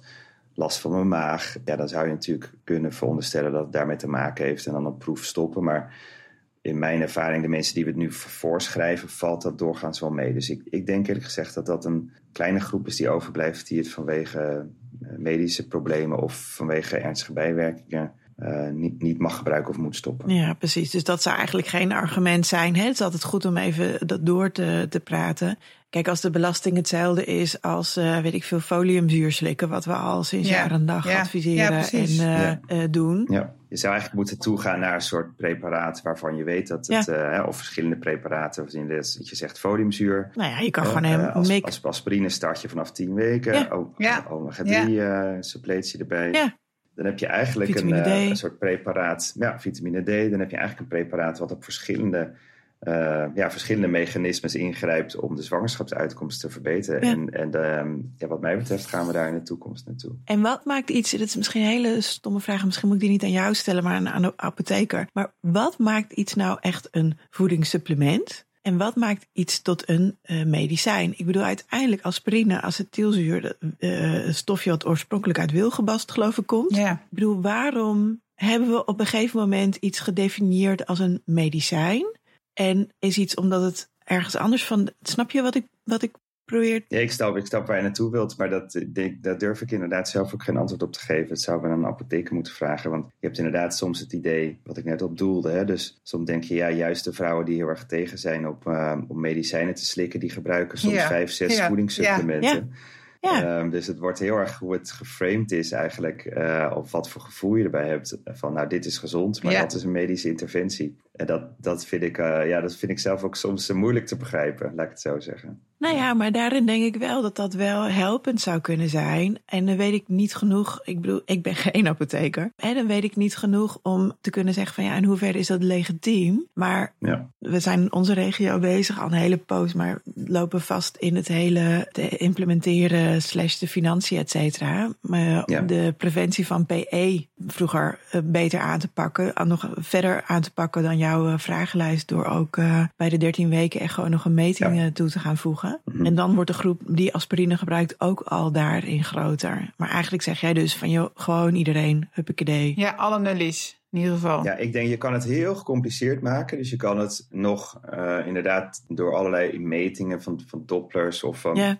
last van mijn maag. Ja, dan zou je natuurlijk kunnen veronderstellen dat het daarmee te maken heeft en dan op proef stoppen. Maar in mijn ervaring, de mensen die we het nu voorschrijven, valt dat doorgaans wel mee. Dus ik, ik denk eerlijk gezegd dat dat een kleine groep is die overblijft die het vanwege eh, medische problemen of vanwege ernstige bijwerkingen eh, niet, niet mag gebruiken of moet stoppen. Ja, precies. Dus dat zou eigenlijk geen argument zijn. Hè? Het is altijd goed om even dat door te, te praten. Kijk, als de belasting hetzelfde is als, eh, weet ik veel, foliumzuur slikken, wat we al sinds Ja, jaar en dag ja, ja, adviseren en eh, Ja. eh, doen. Ja, je zou eigenlijk moeten toegaan naar een soort preparaat waarvan je weet dat het, eh, hè, of verschillende preparaten, of in dit, dat je zegt foliumzuur. Nou ja, je kan gewoon eh, hem als, make- als aspirine start je vanaf 10 weken. Ja. O- Ja. Omega 3 eh, suppletie erbij. Ja. Dan heb je eigenlijk Vitamine eh, een soort preparaat. Ja, vitamine D. Dan heb je eigenlijk een preparaat wat op verschillende, eh, ja, verschillende mechanismes ingrijpt om de zwangerschapsuitkomst te verbeteren. Ja. En, en ehm, ja, wat mij betreft gaan we daar in de toekomst naartoe. En wat maakt iets, dat is misschien een hele stomme vraag, misschien moet ik die niet aan jou stellen, maar aan, aan de apotheker. Maar wat maakt iets nou echt een voedingssupplement? En wat maakt iets tot een eh, medicijn? Ik bedoel, uiteindelijk aspirine, acetylzuur, dat, eh, een stofje wat oorspronkelijk uit wilgebast geloof ik komt. Ja. Ik bedoel, waarom hebben we op een gegeven moment iets gedefinieerd als een medicijn? En is iets omdat het ergens anders van. Snap je wat ik, wat ik Ja, ik snap, ik snap waar je naartoe wilt, maar dat, ik denk, daar durf ik inderdaad zelf ook geen antwoord op te geven. Het zou we aan een apotheker moeten vragen, want je hebt inderdaad soms het idee, wat ik net op doelde, hè? dus soms denk je, ja, juist de vrouwen die heel erg tegen zijn op, eh, om medicijnen te slikken, die gebruiken soms Ja. vijf, zes Ja. voedingssupplementen. Ja. Ehm, dus het wordt heel erg hoe het geframed is eigenlijk, eh, of wat voor gevoel je erbij hebt. Van nou, dit is gezond, maar Ja. dat is een medische interventie. En dat, dat, vind ik, eh, ja, dat vind ik zelf ook soms eh, moeilijk te begrijpen, laat ik het zo zeggen. Nou ja, maar daarin denk ik wel dat dat wel helpend zou kunnen zijn. En dan weet ik niet genoeg. Ik bedoel, ik ben geen apotheker. En dan weet ik niet genoeg om te kunnen zeggen van ja, in hoeverre is dat legitiem? Maar Ja. we zijn in onze regio bezig al een hele poos, maar lopen vast in het hele te implementeren slash de financiën, et cetera. Maar Ja. om de preventie van PE vroeger eh, beter aan te pakken, nog verder aan te pakken dan jouw eh, vragenlijst door ook eh, bij de 13 weken echt gewoon nog een meting Ja. eh, toe te gaan voegen. Mhm. En dan wordt de groep die aspirine gebruikt ook al daarin groter. Maar eigenlijk zeg jij dus van joh, gewoon iedereen, huppakee. ja, alle nullies in ieder geval. Ja, ik denk je kan het heel gecompliceerd maken. Dus je kan het nog eh, inderdaad door allerlei metingen van, van dopplers of van Ja.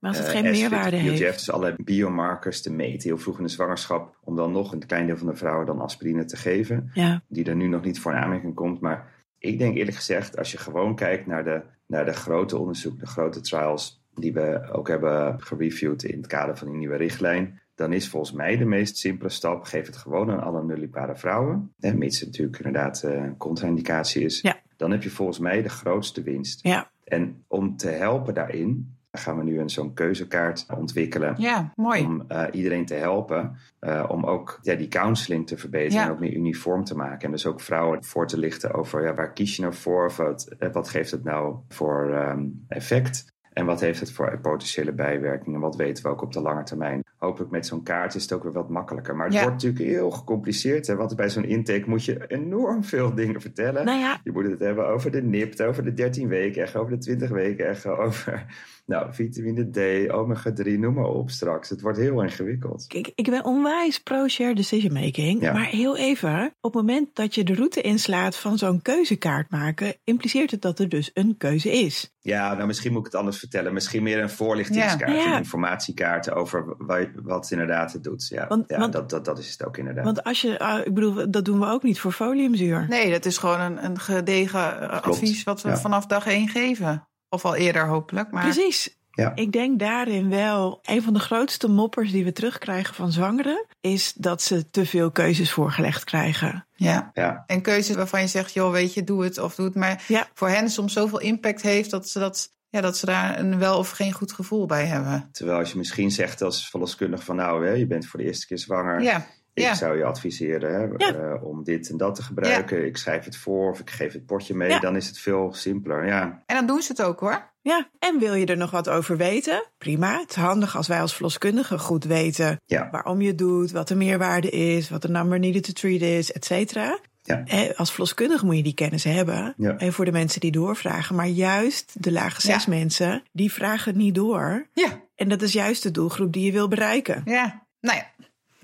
Maar als het eh, geen meerwaarde PLGF, heeft. dus allerlei biomarkers te meten, heel vroeg in de zwangerschap, om dan nog een klein deel van de vrouwen dan aspirine te geven, Ja, die er nu nog niet voor in aanmerking komt. Maar ik denk eerlijk gezegd, als je gewoon kijkt naar de, naar de grote onderzoeken, de grote trials, die we ook hebben gereviewd in het kader van die nieuwe richtlijn, dan is volgens mij de meest simpele stap, geef het gewoon aan alle nullipare vrouwen, hè, mits het natuurlijk inderdaad eh, een contra-indicatie is. Ja. Dan heb je volgens mij de grootste winst. ja, En om te helpen daarin, gaan we nu een zo'n keuzekaart ontwikkelen. Ja, mooi. Om eh, iedereen te helpen. eh, om ook ja, die counseling te verbeteren Ja. en ook meer uniform te maken. En dus ook vrouwen voor te lichten over ja, waar kies je nou voor? Of wat, eh, wat geeft het nou voor ehm, effect? En wat heeft het voor potentiële bijwerkingen? Wat weten we ook op de lange termijn? Hopelijk met zo'n kaart is het ook weer wat makkelijker. Maar het Ja. wordt natuurlijk heel gecompliceerd. Hè? Want bij zo'n intake moet je enorm veel dingen vertellen. nou ja, Je moet het hebben over de NIPT, over de 13 weken echo, over de 20 weken echo, over nou, vitamine D, omega 3, noem maar op straks. Het wordt heel ingewikkeld. ik, ik ben onwijs pro-share decision making. Ja. Maar heel even, op het moment dat je de route inslaat van zo'n keuzekaart maken, impliceert het dat er dus een keuze is. Ja, nou misschien moet ik het anders vertellen. Misschien meer een voorlichtingskaart, Ja. Een informatiekaart over wa- wat inderdaad het doet. Ja, Want- ja want- dat, dat, dat is het ook inderdaad. Want als je, ah, ik bedoel, dat doen we ook niet voor foliumzuur. Nee, dat is gewoon een, een gedegen eh, Klopt, advies wat we ja. vanaf dag één geven. Of al eerder hopelijk. Maar Precies. Ja. Ik denk daarin wel, een van de grootste moppers die we terugkrijgen van zwangeren, is dat ze te veel keuzes voorgelegd krijgen. Ja. Ja, En keuzes waarvan je zegt, joh, weet je, doe het of doe het. Maar Ja. voor hen soms zoveel impact heeft dat ze, dat, ja, dat ze daar een wel of geen goed gevoel bij hebben. terwijl als je misschien zegt als verloskundige van nou, hè, je bent voor de eerste keer zwanger. Ja, Ik ja. zou je adviseren hè, Ja. eh, om dit en dat te gebruiken. Ik schrijf het voor of ik geef het potje mee. Ja. Dan is het veel simpeler. Ja, En dan doen ze het ook hoor. Ja, en wil je er nog wat over weten? Prima. Het is handig als wij als verloskundigen goed weten ja, waarom je het doet, wat de meerwaarde is, wat de number needed to treat is, et cetera. Ja. Als verloskundige moet je die kennis hebben. Ja. En voor de mensen die doorvragen. Maar juist de lage zes mensen, die vragen niet door. Ja, En dat is juist de doelgroep die je wil bereiken, ja. Nou ja,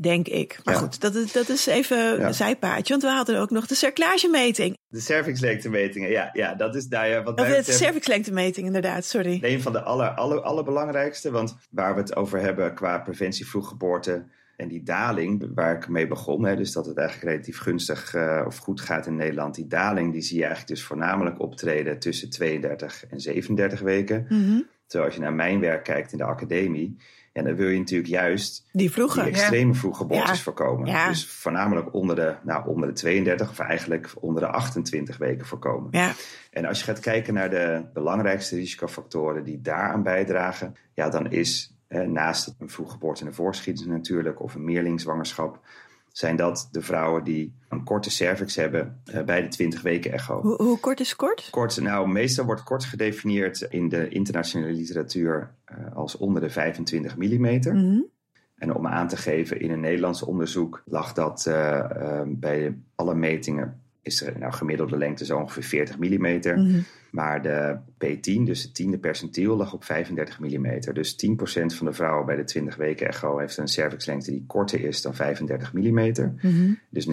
denk ik. Maar Ja. goed, dat is, dat is even Ja. een zijpaadje. Want we hadden ook nog de cerclagemeting. de cervixlengtemetingen. Ja, ja, dat is daar ja, wat Of mij de cervixlengtemeting, inderdaad, sorry. een van de aller, aller, allerbelangrijkste. Want waar we het over hebben qua preventie vroeggeboorte en die daling waar ik mee begon. Hè, dus dat het eigenlijk relatief gunstig eh, of goed gaat in Nederland. Die daling die zie je eigenlijk dus voornamelijk optreden tussen 32 en 37 weken. Mhm. Terwijl als je naar mijn werk kijkt in de academie. En dan wil je natuurlijk juist Die die vroeger. extreme vroeggeboortes Ja. voorkomen. Ja. Dus voornamelijk onder de, nou, onder de 32 of eigenlijk onder de 28 weken voorkomen. Ja, En als je gaat kijken naar de belangrijkste risicofactoren die daaraan bijdragen, ja, dan is eh, naast een vroeggeboorte en een voorschiedenis natuurlijk, of een meerlingzwangerschap, zijn dat de vrouwen die een korte cervix hebben eh, bij de 20 weken echo. hoe, hoe kort is kort? Kort, nou, meestal wordt kort gedefinieerd in de internationale literatuur eh, als onder de 25 mm. Mhm. En om aan te geven, in een Nederlands onderzoek lag dat eh, bij alle metingen, is er nou gemiddelde lengte zo ongeveer 40 mm. Mhm. Maar de P10, dus het tiende percentiel, lag op 35 mm. Dus 10% van de vrouwen bij de 20 weken echo heeft een cervixlengte die korter is dan 35 mm. Mhm. Dus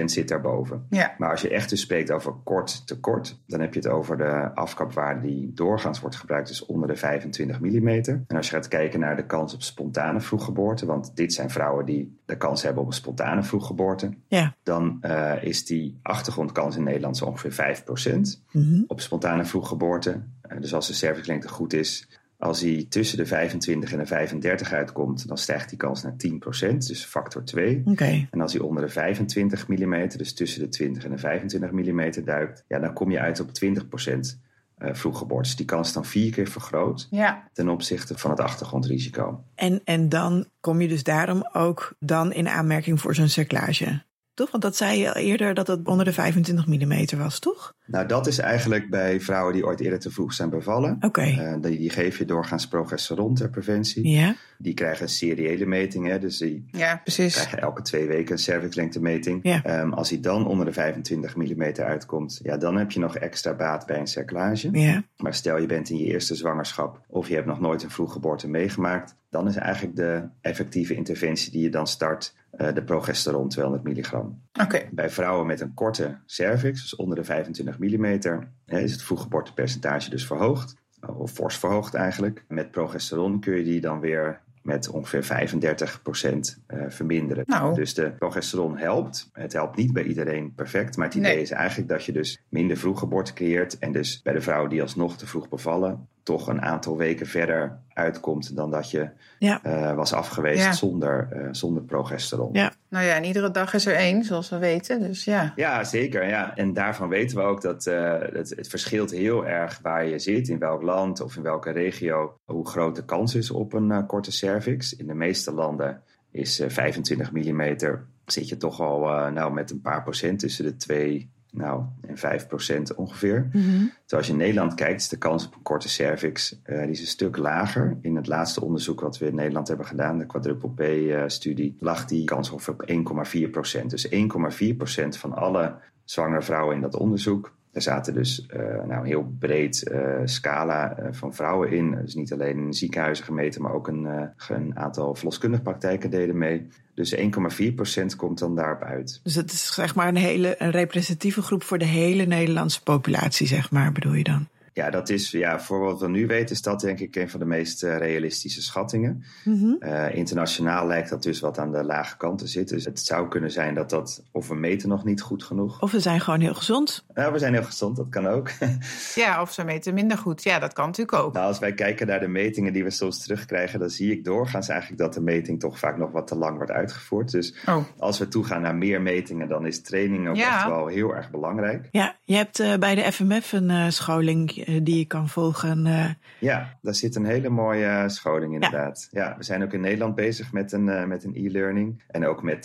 90% zit daarboven. ja. Maar als je echt dus spreekt over kort te kort, dan heb je het over de afkapwaarde die doorgaans wordt gebruikt, dus onder de 25 mm. En als je gaat kijken naar de kans op spontane vroeggeboorte, want dit zijn vrouwen die de kans hebben op een spontane vroeggeboorte, Ja. dan eh, is die achtergrondkans in Nederland zo ongeveer 5% Mhm. op spontane vroeggeboorte. Eh, dus als de cervixlengte goed is, als hij tussen de 25 en de 35 uitkomt, dan stijgt die kans naar 10%, dus factor 2. Oké. En als hij onder de 25 mm, dus tussen de 20 en de 25 mm duikt, ja, dan kom je uit op 20% eh vroeggeboorte. Dus die kans is dan vier keer vergroot Ja, ten opzichte van het achtergrondrisico. En, en dan kom je dus daarom ook dan in aanmerking voor zo'n cerclage. Toch? Want dat zei je al eerder dat het onder de 25 mm was, toch? Nou, dat is eigenlijk bij vrouwen die ooit eerder te vroeg zijn bevallen. Oké. Eh, die, die geef je doorgaans progesteron ter preventie. Ja. Die krijgen seriële metingen, dus die ja, precies. krijgen elke twee weken een cervixlengtemeting. Ja. Ehm, als hij dan onder de 25 mm uitkomt, ja, dan heb je nog extra baat bij een cerclage. Ja. Maar stel je bent in je eerste zwangerschap of je hebt nog nooit een vroeggeboorte meegemaakt, dan is eigenlijk de effectieve interventie die je dan start eh, de progesteron 200 milligram. Oké. Bij vrouwen met een korte cervix, dus onder de 25 mm, is het vroeggeboortepercentage dus verhoogd, of fors verhoogd eigenlijk. Met progesteron kun je die dan weer met ongeveer 35% eh, verminderen. Nou. Dus de progesteron helpt. Het helpt niet bij iedereen perfect, maar het idee Nee. is eigenlijk dat je dus minder vroeggeboorte creëert en dus bij de vrouwen die alsnog te vroeg bevallen toch een aantal weken verder uitkomt dan dat je Ja. eh, was afgeweest Ja. zonder, eh, zonder progesteron. Ja. Nou ja, en iedere dag is er één, zoals we weten. Dus ja. Ja, zeker. Ja. En daarvan weten we ook dat eh, het, het verschilt heel erg waar je zit, in welk land of in welke regio, hoe groot de kans is op een korte cervix. In de meeste landen is eh, 25 mm, zit je toch al nou, met een paar procent tussen de 2 nou, en 5 procent ongeveer. Mhm. Terwijl als je in Nederland kijkt, is de kans op een korte cervix eh, die is een stuk lager. In het laatste onderzoek wat we in Nederland hebben gedaan, de quadruple B-studie, lag die kans ongeveer op 1,4 procent. Dus 1,4 procent van alle zwangere vrouwen in dat onderzoek. Er zaten dus eh, nou, een heel breed eh, scala eh, van vrouwen in. Dus niet alleen in ziekenhuizen gemeten, maar ook een, een aantal verloskundige praktijken deden mee. Dus 1,4 procent komt dan daarop uit. Dus het is zeg maar een hele een representatieve groep voor de hele Nederlandse populatie, zeg maar, bedoel je dan? Ja, dat is, ja, voor wat we nu weten, is dat denk ik een van de meest uh, realistische schattingen. Mm -hmm. internationaal lijkt dat dus wat aan de lage kant te zitten. Dus het zou kunnen zijn dat dat, of we meten nog niet goed genoeg. Of we zijn gewoon heel gezond. Nou, we zijn heel gezond, dat kan ook. ja, of ze meten minder goed. Ja, dat kan natuurlijk ook. Nou, als wij kijken naar de metingen die we soms terugkrijgen, dan zie ik doorgaans eigenlijk dat de meting toch vaak nog wat te lang wordt uitgevoerd. Dus oh. als we toegaan naar meer metingen, dan is training ook echt wel heel erg belangrijk. Ja, je hebt uh, bij de FMF een uh, scholing uh, die je kan volgen. Ja, daar zit een hele mooie scholing inderdaad. Ja. ja. we zijn ook in Nederland bezig met een, met een e-learning. En ook met,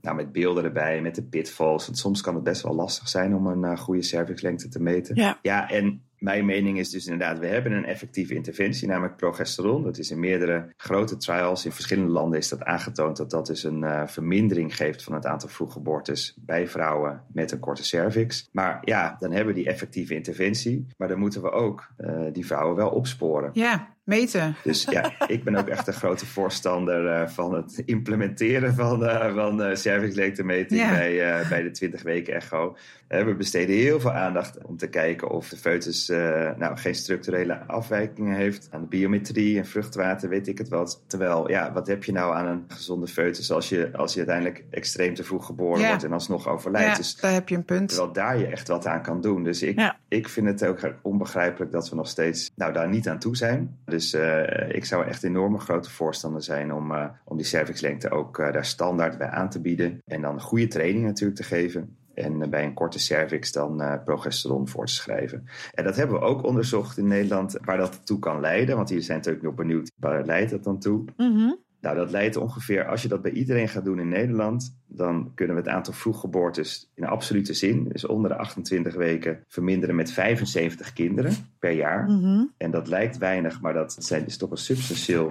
nou, met beelden erbij, met de pitfalls. Want soms kan het best wel lastig zijn om een goede cervixlengte te meten. Ja, ja en mijn mening is dus inderdaad, we hebben een effectieve interventie, namelijk progesteron. Dat is in meerdere grote trials in verschillende landen is dat aangetoond dat dat dus een uh, vermindering geeft van het aantal vroeggeboortes bij vrouwen met een korte cervix. Maar ja, dan hebben we die effectieve interventie, maar dan moeten we ook uh, die vrouwen wel opsporen. Ja, meten. Dus ja, ik ben ook echt een grote voorstander uh, van het implementeren van, uh, van uh, cervixlengtemeting ja. bij, bij de 20 weken echo. we besteden heel veel aandacht om te kijken of de foetus nou, geen structurele afwijkingen heeft aan de biometrie en vruchtwater, weet ik het wat. Terwijl, ja, wat heb je nou aan een gezonde foetus als je, als je uiteindelijk extreem te vroeg geboren ja. wordt en alsnog overlijdt? Ja, dus, daar heb je een punt. Terwijl daar je echt wat aan kan doen. Dus ik, ik vind het ook onbegrijpelijk dat we nog steeds nou, daar niet aan toe zijn. Dus uh, ik zou echt enorme grote voorstander zijn om, uh, om die cervixlengte ook uh, daar standaard bij aan te bieden. En dan goede training natuurlijk te geven. En bij een korte cervix dan progesteron voor te schrijven. En dat hebben we ook onderzocht in Nederland, waar dat toe kan leiden. Want hier zijn natuurlijk nog benieuwd, waar leidt dat dan toe? Mm -hmm. Nou, dat leidt ongeveer, als je dat bij iedereen gaat doen in Nederland, dan kunnen we het aantal vroeggeboortes in absolute zin, dus onder de 28 weken, verminderen met 75 kinderen per jaar. Mm -hmm. En dat lijkt weinig, maar dat zijn dus toch een substantieel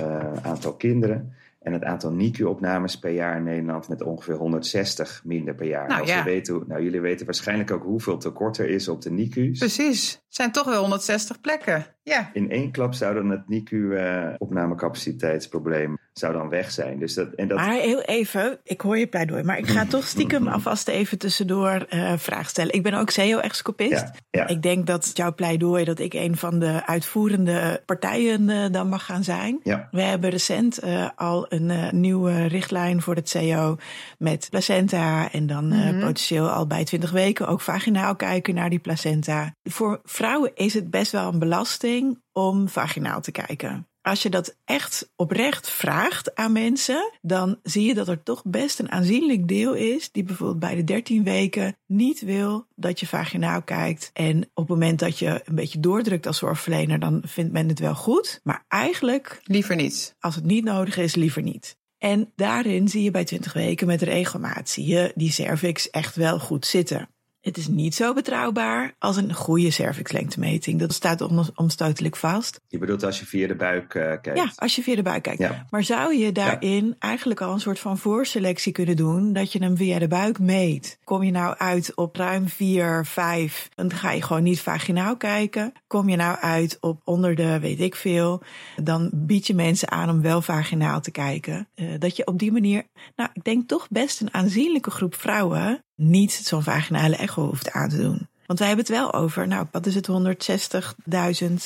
uh, aantal kinderen. En het aantal NICU-opnames per jaar in Nederland met ongeveer 160 minder per jaar. Nou, Als ja. we weten, nou, jullie weten waarschijnlijk ook hoeveel tekort er is op de NICU's. Precies. Het zijn toch wel 160 plekken. Ja. In één klap zou dan het NICU-opnamecapaciteitsprobleem zou dan weg zijn. Dus dat, en dat... Maar heel even, ik hoor je pleidooi, maar ik ga toch stiekem alvast even tussendoor uh, vraag stellen. Ik ben ook CEO-excopist. Ja, ja. Ik denk dat jouw pleidooi, dat ik een van de uitvoerende partijen uh, dan mag gaan zijn. Ja. We hebben recent uh, al een nieuwe richtlijn voor het CEO met placenta en dan mm -hmm. potentieel al bij 20 weken ook vaginaal kijken naar die placenta. Voor vrouwen is het best wel een belasting om vaginaal te kijken. Als je dat echt oprecht vraagt aan mensen, dan zie je dat er toch best een aanzienlijk deel is die bijvoorbeeld bij de 13 weken niet wil dat je vaginaal kijkt. En op het moment dat je een beetje doordrukt als zorgverlener, dan vindt men het wel goed. Maar eigenlijk. Liever niet. Als het niet nodig is, liever niet. En daarin zie je bij 20 weken met regelmaat zie je die cervix echt wel goed zitten. Het is niet zo betrouwbaar als een goede cervixlengtemeting. Dat staat onomstotelijk vast. Je bedoelt als je via de buik uh, kijkt? Ja, als je via de buik kijkt. Ja. Maar zou je daarin ja. eigenlijk al een soort van voorselectie kunnen doen... dat je hem via de buik meet? Kom je nou uit op ruim 4, 5, dan ga je gewoon niet vaginaal kijken. Kom je nou uit op onder de weet ik veel... dan bied je mensen aan om wel vaginaal te kijken. Uh, dat je op die manier... Nou, ik denk toch best een aanzienlijke groep vrouwen niet zo'n vaginale echo hoeft aan te doen. Want wij hebben het wel over, nou, wat is het, 160.000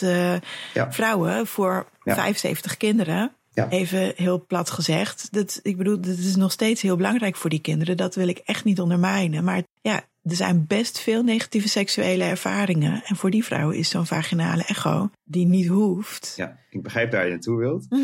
uh, ja. vrouwen voor Ja. 75 kinderen. Ja. Even heel plat gezegd. Dat, ik bedoel, dat is nog steeds heel belangrijk voor die kinderen. Dat wil ik echt niet ondermijnen. Maar ja, er zijn best veel negatieve seksuele ervaringen. En voor die vrouwen is zo'n vaginale echo, die niet hoeft. Ja, ik begrijp waar je naartoe wilt. Mhm.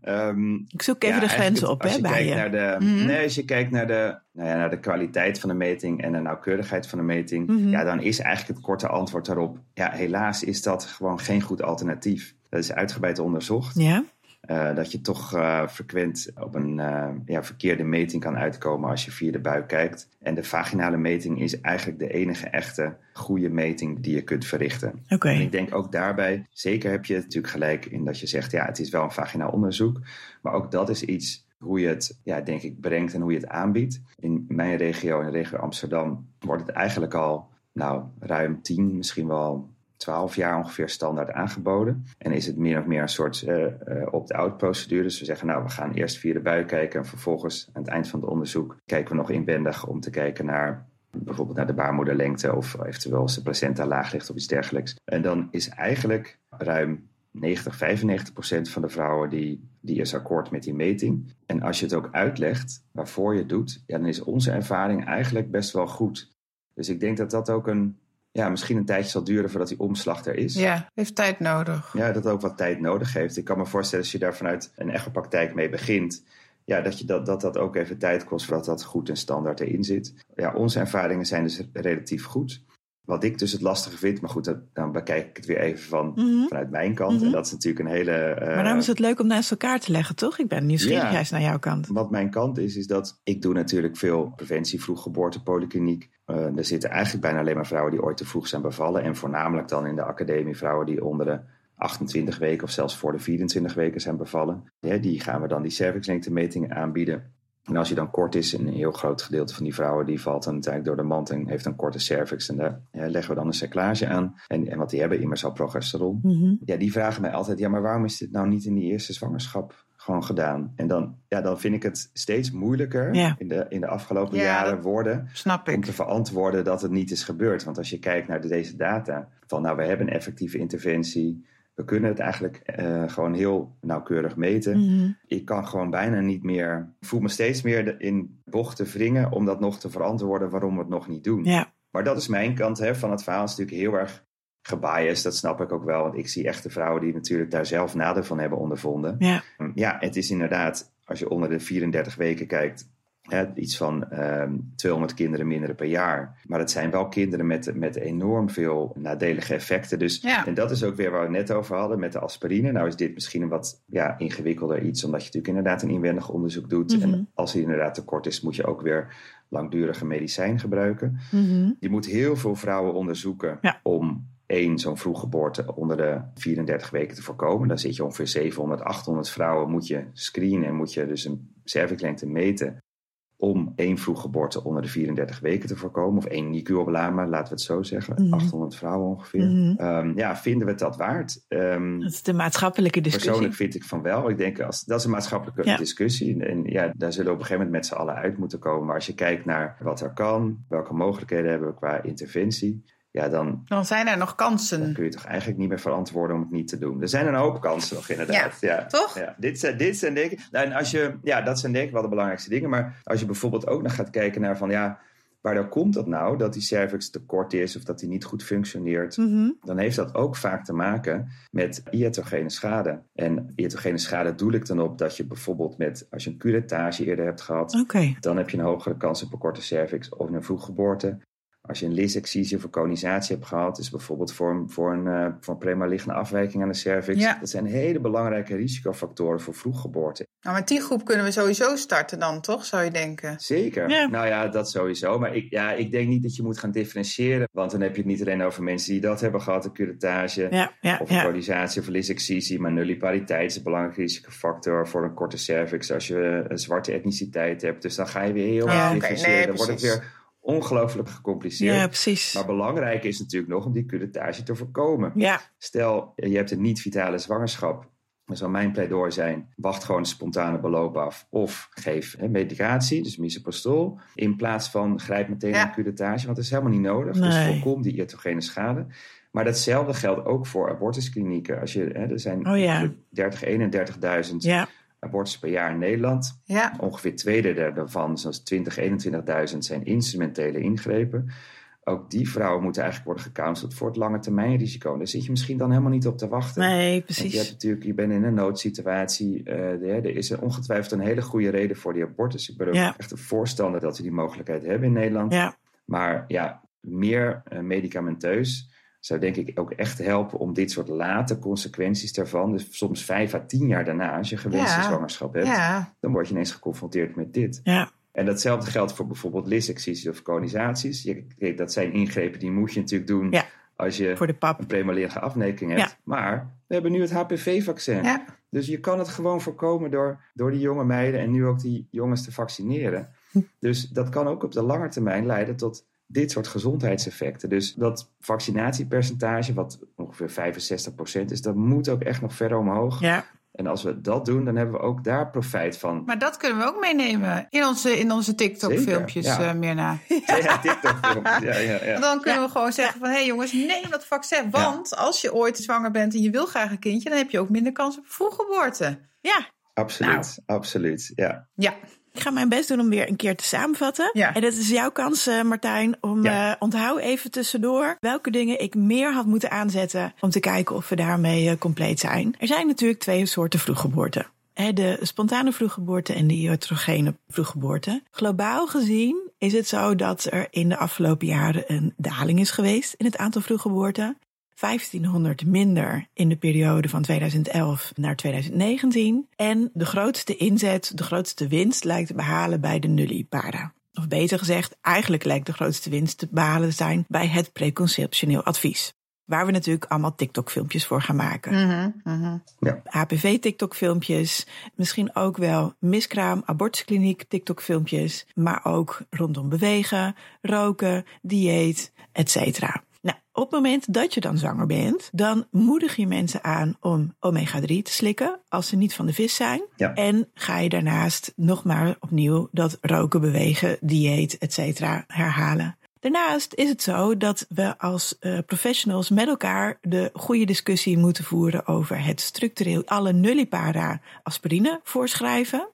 Ehm, Ik zoek even ja, de grenzen op als hè, je bij kijkt je. Naar de, Mhm. Nee, als je kijkt naar de, nou ja, naar de kwaliteit van de meting en de nauwkeurigheid van de meting, Mhm. ja, dan is eigenlijk het korte antwoord daarop, ja, helaas is dat gewoon geen goed alternatief. Dat is uitgebreid onderzocht. Ja, Uh, dat je toch uh, frequent op een uh, ja, verkeerde meting kan uitkomen als je via de buik kijkt. En de vaginale meting is eigenlijk de enige echte goede meting die je kunt verrichten. oké. En ik denk ook daarbij, zeker heb je het natuurlijk gelijk in dat je zegt, ja, het is wel een vaginaal onderzoek. Maar ook dat is iets hoe je het, ja, denk ik, brengt en hoe je het aanbiedt. In mijn regio, in de regio Amsterdam, wordt het eigenlijk al, nou, ruim tien, misschien wel 12 jaar ongeveer standaard aangeboden. En is het meer of meer een soort uh, opt-out procedure. Dus we zeggen, nou, we gaan eerst via de buik kijken en vervolgens aan het eind van het onderzoek kijken we nog inwendig om te kijken naar bijvoorbeeld naar de baarmoederlengte of eventueel als de placenta laag ligt of iets dergelijks. En dan is eigenlijk ruim 90, 95 procent van de vrouwen die, die is akkoord met die meting. En als je het ook uitlegt waarvoor je het doet, ja, dan is onze ervaring eigenlijk best wel goed. Dus ik denk dat dat ook een, ja, misschien een tijdje zal duren voordat die omslag er is. Ja, heeft tijd nodig. Ja, dat ook wat tijd nodig heeft. Ik kan me voorstellen als je daar vanuit een echte praktijk mee begint, ja, dat, je dat, dat dat ook even tijd kost voordat dat goed en standaard erin zit. Ja, onze ervaringen zijn dus relatief goed. Wat ik dus het lastige vind, maar goed, dan bekijk ik het weer even van, Mhm. vanuit mijn kant. Mhm. En dat is natuurlijk een hele. eh, Maar daarom is het leuk om naast elkaar te leggen, toch? Ik ben nieuwsgierig Ja. juist naar jouw kant. Wat mijn kant is, is dat ik doe natuurlijk veel preventie, vroeggeboorte, polykliniek. Eh, er zitten eigenlijk bijna alleen maar vrouwen die ooit te vroeg zijn bevallen. En voornamelijk dan in de academie vrouwen die onder de 28 weken of zelfs voor de 24 weken zijn bevallen. Ja, die gaan we dan die cervixlengtemetingen aanbieden. En als je dan kort is, een heel groot gedeelte van die vrouwen die valt dan uiteindelijk door de mand en heeft een korte cervix. En daar ja, leggen we dan een cerclage aan. En, en wat die hebben immers al progesteron. Mhm. Ja, die vragen mij altijd, ja, maar waarom is dit nou niet in die eerste zwangerschap gewoon gedaan? En dan, ja, dan vind ik het steeds moeilijker Ja. in, de, in de afgelopen Ja, jaren worden Snap om te verantwoorden dat het niet is gebeurd. Want als je kijkt naar deze data, van nou, we hebben een effectieve interventie. We kunnen het eigenlijk eh, gewoon heel nauwkeurig meten. Mhm. Ik kan gewoon bijna niet meer, ik voel me steeds meer in bochten wringen om dat nog te verantwoorden waarom we het nog niet doen. Ja, Maar dat is mijn kant hè, van het verhaal. Het is natuurlijk heel erg gebiased, dat snap ik ook wel. Want ik zie echte vrouwen die natuurlijk daar zelf nadeel van hebben ondervonden. ja. Ja, het is inderdaad, als je onder de 34 weken kijkt, iets van ehm 200 kinderen minder per jaar. Maar het zijn wel kinderen met, met enorm veel nadelige effecten. Dus, Ja. En dat is ook weer waar we het net over hadden met de aspirine. Nou is dit misschien een wat ja, ingewikkelder iets, omdat je natuurlijk inderdaad een inwendig onderzoek doet. Mhm. En als hij inderdaad tekort is, moet je ook weer langdurige medicijn gebruiken. Mhm. Je moet heel veel vrouwen onderzoeken Ja. om één zo'n vroeggeboorte onder de 34 weken te voorkomen. Dan zit je ongeveer 700, 800 vrouwen moet je screenen en moet je dus een cervixlengte meten om één vroeggeboorte onder de 34 weken te voorkomen. Of één NICU-opname, laten we het zo zeggen. Mhm. 800 vrouwen ongeveer. Mhm. Ehm, ja, vinden we het dat waard? Ehm, Dat is de maatschappelijke discussie. Persoonlijk vind ik van wel. Ik denk, als, dat is een maatschappelijke Ja. discussie. En, en ja, daar zullen we op een gegeven moment met z'n allen uit moeten komen. Maar als je kijkt naar wat er kan, welke mogelijkheden hebben we qua interventie, ja, dan, Dan zijn er nog dan kansen. kun je toch eigenlijk niet meer verantwoorden om het niet te doen. Er zijn een hoop kansen nog, inderdaad. Ja, toch? Ja. Dit, zijn, dit zijn denk ik, nou, en als je, ja, dat zijn denk ik wel de belangrijkste dingen. Maar als je bijvoorbeeld ook nog gaat kijken naar van, ja, waardoor komt dat nou? Dat die cervix te kort is of dat die niet goed functioneert Mhm. dan heeft dat ook vaak te maken met iatrogene schade. En iatrogene schade doel ik dan op dat je bijvoorbeeld met, als je een curettage eerder hebt gehad, dan heb je een hogere kans op een korte cervix of een vroeggeboorte. Als je een lysexcisie of een conisatie hebt gehad, dus bijvoorbeeld voor een, voor een, eh, voor een afwijking aan de cervix. Ja. Dat zijn hele belangrijke risicofactoren voor vroeggeboorte. Nou, met die groep kunnen we sowieso starten dan, toch? Zou je denken. Zeker. Ja. Nou ja, dat sowieso. Maar ik, ja, ik denk niet dat je moet gaan differentiëren. Want dan heb je het niet alleen over mensen die dat hebben gehad, een curettage. Ja, ja, Of een of een lysexcisie, maar nullipariteit is een belangrijke risicofactor voor een korte cervix als je een zwarte etniciteit hebt. Dus dan ga je weer heel erg differentiëren. nee, dan wordt het weer ongelooflijk gecompliceerd. Ja, precies. Maar belangrijk is natuurlijk nog om die curettage te voorkomen. Ja, Stel, je hebt een niet-vitale zwangerschap. Dan zou mijn pleidooi zijn, wacht gewoon een spontane beloop af. Of geef hè, medicatie, dus misoprostol. In plaats van grijp meteen Ja. een curettage, want dat is helemaal niet nodig. Dus Nee. voorkom die iatrogene schade. Maar datzelfde geldt ook voor abortusklinieken. Als je, hè, er zijn Oh ja. ongeveer 30, 31.000 ja. Abortussen per jaar in Nederland. Ja, Ongeveer twee derde daarvan, zoals 20, 21.000, zijn instrumentele ingrepen. Ook die vrouwen moeten eigenlijk worden gecounseld voor het lange termijn risico. Daar zit je misschien dan helemaal niet op te wachten. Nee, Want je, hebt precies. natuurlijk, je bent in een noodsituatie. eh, er is ongetwijfeld een hele goede reden voor die abortus. Ik ben ook Ja. echt een voorstander dat we die mogelijkheid hebben in Nederland. Ja, Maar ja, meer eh, medicamenteus zou denk ik ook echt helpen om dit soort late consequenties daarvan. Dus soms vijf à tien jaar daarna, als je gewenste Ja. zwangerschap hebt, ja. dan word je ineens geconfronteerd met dit. ja. En datzelfde geldt voor bijvoorbeeld lysexcisies of conisaties. Je, dat zijn ingrepen die moet je natuurlijk doen als je Voor de pap. een premalige afneking hebt. Maar we hebben nu het HPV-vaccin. Dus je kan het gewoon voorkomen door, door die jonge meiden en nu ook die jongens te vaccineren. Dus dat kan ook op de lange termijn leiden tot dit soort gezondheidseffecten. Dus dat vaccinatiepercentage, wat ongeveer 65% is, dat moet ook echt nog verder omhoog. Ja, En als we dat doen, dan hebben we ook daar profijt van. Maar dat kunnen we ook meenemen in onze, in onze TikTok-filmpjes, ja. uh, Mirna. Ja, TikTok-filmpjes. Ja, ja, ja. Dan kunnen we gewoon zeggen van... hé hey jongens, neem dat vaccin. Want als je ooit zwanger bent en je wil graag een kindje... dan heb je ook minder kans op vroeggeboorte. Ja, Absoluut, absoluut. Ja. Ja, ik ga mijn best doen om weer een keer te samenvatten. Ja. En dat is jouw kans, eh, Martijn, om Ja. eh, onthoud even tussendoor welke dingen ik meer had moeten aanzetten om te kijken of we daarmee eh, compleet zijn. Er zijn natuurlijk twee soorten vroeggeboorte. Hè, De spontane vroeggeboorte en de iatrogene vroeggeboorte. Globaal gezien is het zo dat er in de afgelopen jaren een daling is geweest in het aantal vroeggeboorten. 1500 minder in de periode van 2011 naar 2019. En de grootste inzet, de grootste winst lijkt te behalen bij de nullipaarden. Of beter gezegd, eigenlijk lijkt de grootste winst te behalen te zijn bij het preconceptioneel advies. Waar we natuurlijk allemaal TikTok-filmpjes voor gaan maken. Mhm, mhm. HPV-TikTok-filmpjes, misschien ook wel miskraam, abortuskliniek TikTok-filmpjes, maar ook rondom bewegen, roken, dieet, etc. Op het moment dat je dan zwanger bent, dan moedig je mensen aan om omega-3 te slikken als ze niet van de vis zijn. Ja. En ga je daarnaast nog maar opnieuw dat roken, bewegen, dieet, etc. herhalen. Daarnaast is het zo dat we als eh, professionals met elkaar de goede discussie moeten voeren over het structureel alle nullipara aspirine voorschrijven.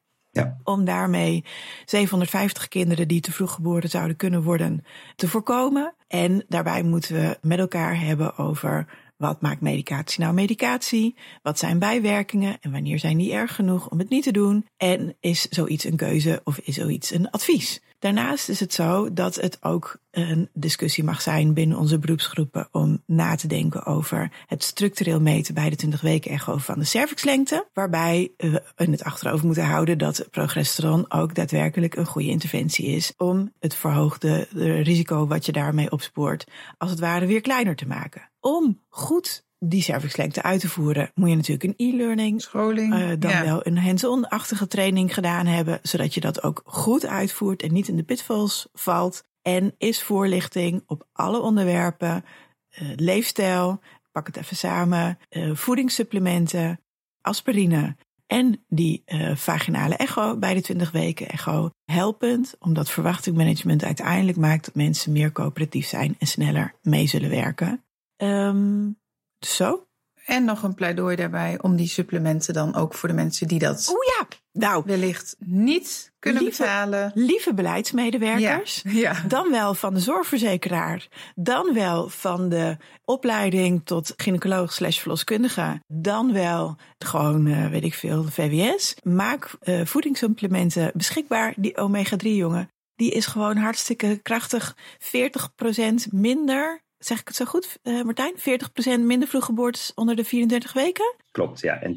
Om daarmee 750 kinderen die te vroeg geboren zouden kunnen worden te voorkomen. En daarbij moeten we met elkaar hebben over wat maakt medicatie nou medicatie? Wat zijn bijwerkingen en wanneer zijn die erg genoeg om het niet te doen? En is zoiets een keuze of is zoiets een advies? Daarnaast is het zo dat het ook een discussie mag zijn binnen onze beroepsgroepen om na te denken over het structureel meten bij de 20 weken echo van de cervixlengte. Waarbij we in het achterhoofd moeten houden dat progesteron ook daadwerkelijk een goede interventie is om het verhoogde eh, risico wat je daarmee opspoort als het ware weer kleiner te maken. Om goed die cervixlengte uit te voeren, moet je natuurlijk een e-learning Scholing. eh, dan ja. wel een hands-on-achtige training gedaan hebben, zodat je dat ook goed uitvoert en niet in de pitfalls valt. En is voorlichting op alle onderwerpen, eh, leefstijl, pak het even samen, eh, voedingssupplementen, aspirine en die vaginale echo bij de 20 weken echo helpend, omdat verwachtingmanagement uiteindelijk maakt dat mensen meer coöperatief zijn en sneller mee zullen werken. Ehm, zo. En nog een pleidooi daarbij om die supplementen dan ook voor de mensen die dat Oeh ja, nou, wellicht niet kunnen Lieve- betalen. lieve beleidsmedewerkers. Ja, ja. Dan wel van de zorgverzekeraar. Dan wel van de opleiding tot gynaecoloog slash verloskundige. Dan wel gewoon, eh, weet ik veel, de VWS. Maak eh, voedingssupplementen beschikbaar. Die omega-3 jongen, die is gewoon hartstikke krachtig. 40% minder, zeg ik het zo goed eh, Martijn? 40% minder vroeggeboortes onder de 34 weken? Klopt, ja. En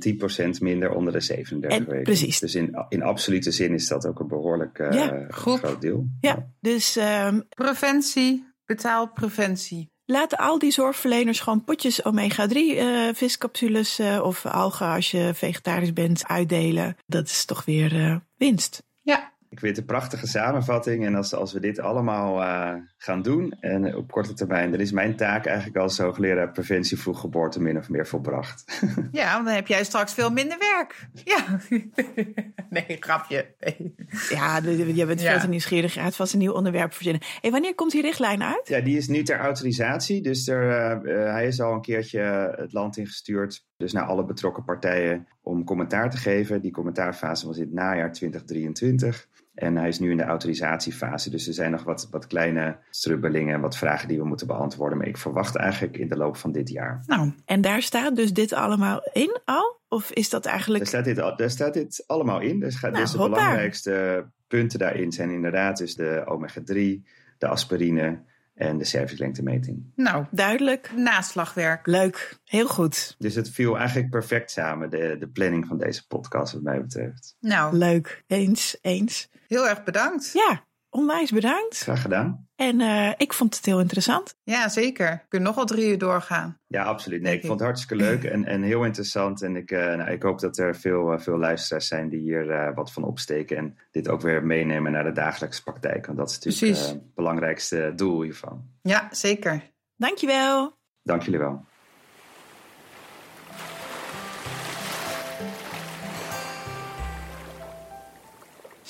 10% minder onder de 37 En- weken. precies. Dus in, in absolute zin is dat ook een behoorlijk eh, Ja, groot deel. Ja, dus ehm, Preventie, betaal preventie. Laten al die zorgverleners gewoon potjes omega-3 eh, viscapsules eh, of algen als je vegetarisch bent uitdelen. Dat is toch weer eh, winst. Ja, Ik vind het een prachtige samenvatting. En als, als we dit allemaal eh, gaan doen en op korte termijn, dan is mijn taak eigenlijk als hoogleraar preventie vroeggeboorte min of meer volbracht. ja, want dan heb jij straks veel minder werk. Ja. Nee, grapje. Nee. Ja, je bent Ja. veel te nieuwsgierig. Je gaat vast een nieuw onderwerp verzinnen. Hey, wanneer komt die richtlijn uit? Ja, die is nu ter autorisatie. Dus er, eh, eh, hij is al een keertje het land ingestuurd. Dus naar alle betrokken partijen om commentaar te geven. Die commentaarfase was in het najaar 2023. En hij is nu in de autorisatiefase. Dus er zijn nog wat, wat kleine strubbelingen en wat vragen die we moeten beantwoorden. Maar ik verwacht eigenlijk in de loop van dit jaar. Nou, En daar staat dus dit allemaal in al? Of is dat Daar eigenlijk... staat dit, daar staat dit allemaal in. Dus, Nou, dus de belangrijkste punten daarin zijn inderdaad dus de omega-3, de aspirine en de cervixlengtemeting. nou, Duidelijk. naslagwerk. Leuk. Heel goed. Dus het viel eigenlijk perfect samen, de, de planning van deze podcast, wat mij betreft. Nou, Leuk. Eens. Eens. Heel erg bedankt. Ja, onwijs bedankt. Graag gedaan. En eh, ik vond het heel interessant. Ja, zeker. We kunnen nog wel drie uur doorgaan. Ja, absoluut. Nee, ik vond het hartstikke leuk en, en heel interessant. En ik, eh, nou, ik hoop dat er veel, eh, veel luisteraars zijn die hier eh, wat van opsteken. En dit ook weer meenemen naar de dagelijkse praktijk. Want dat is natuurlijk het belangrijkste doel hiervan. Ja, zeker. Dankjewel. Dank jullie wel.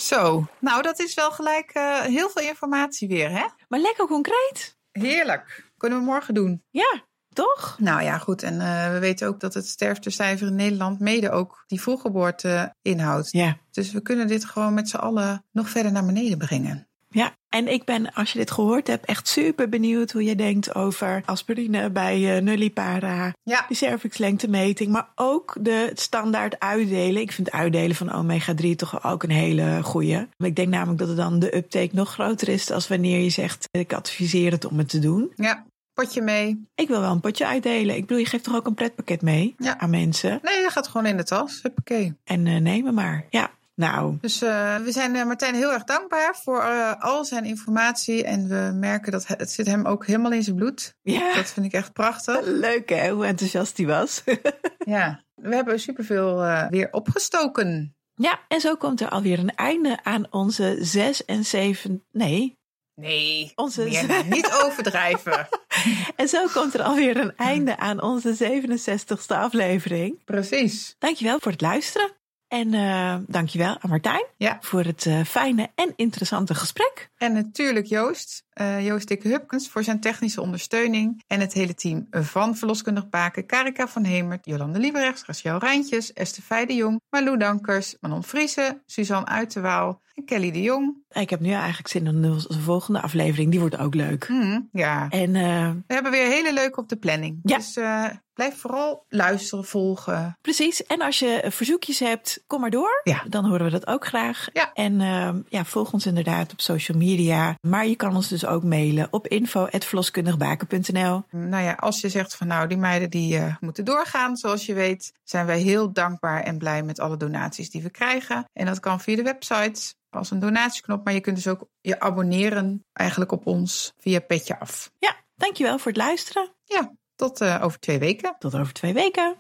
Zo, nou dat is wel gelijk uh, heel veel informatie weer, hè? Maar lekker concreet. Heerlijk. Kunnen we morgen doen. Ja, toch? Nou ja, goed. En uh, we weten ook dat het sterftecijfer in Nederland mede ook die vroeggeboorte inhoudt. Ja. Dus we kunnen dit gewoon met z'n allen nog verder naar beneden brengen. Ja, en ik ben, als je dit gehoord hebt, echt super benieuwd hoe je denkt over aspirine bij uh, nullipara. Ja. De cervixlengtemeting, maar ook de standaard uitdelen. Ik vind uitdelen van omega-3 toch ook een hele goeie. Ik denk namelijk dat het dan de uptake nog groter is als wanneer je zegt, ik adviseer het om het te doen. Ja, potje mee. Ik wil wel een potje uitdelen. Ik bedoel, je geeft toch ook een pretpakket mee Ja. aan mensen? Nee, dat gaat gewoon in de tas. Huppakee. En uh, neem hem maar. Ja, nou, Dus uh, we zijn uh, Martijn heel erg dankbaar voor uh, al zijn informatie. En we merken dat het zit hem ook helemaal in zijn bloed. ja. Dat vind ik echt prachtig. Leuk hè, hoe enthousiast hij was. Ja, we hebben superveel weer opgestoken. ja, en zo komt er alweer een einde aan onze zes en zeven... Nee, Nee, Onze- meer niet overdrijven. en zo komt er alweer een einde aan onze 67ste aflevering. Precies. Dankjewel voor het luisteren. En uh, dankjewel aan Martijn Ja. voor het uh, fijne en interessante gesprek. En natuurlijk Joost, uh, Joost Dikke Hupkens voor zijn technische ondersteuning. En het hele team van Verloskundig Baken, Karika van Hemert, Jolande Lieberechts, Rachel Rijntjes, Esther Feij de Jong, Marlou Dankers, Manon Friese, Suzanne Uiterwaal en Kelly de Jong. Ik heb nu eigenlijk zin in de volgende aflevering. Die wordt ook leuk. Hmm, ja, En uh, we hebben weer hele leuk op de planning. Ja. Dus uh, blijf vooral luisteren, volgen. precies. En als je verzoekjes hebt, kom maar door. Ja. Dan horen we dat ook graag. Ja. En uh, ja, volg ons inderdaad op social media. Maar je kan ons dus ook mailen op info.verloskundigbaken.nl. Nou ja, als je zegt van nou, die meiden die uh, moeten doorgaan, zoals je weet, zijn wij heel dankbaar en blij met alle donaties die we krijgen. En dat kan via de website als een donatieknop, maar je kunt dus ook je abonneren eigenlijk op ons via Petje Af. Ja, dankjewel voor het luisteren. Ja, tot uh, over twee weken. Tot over twee weken.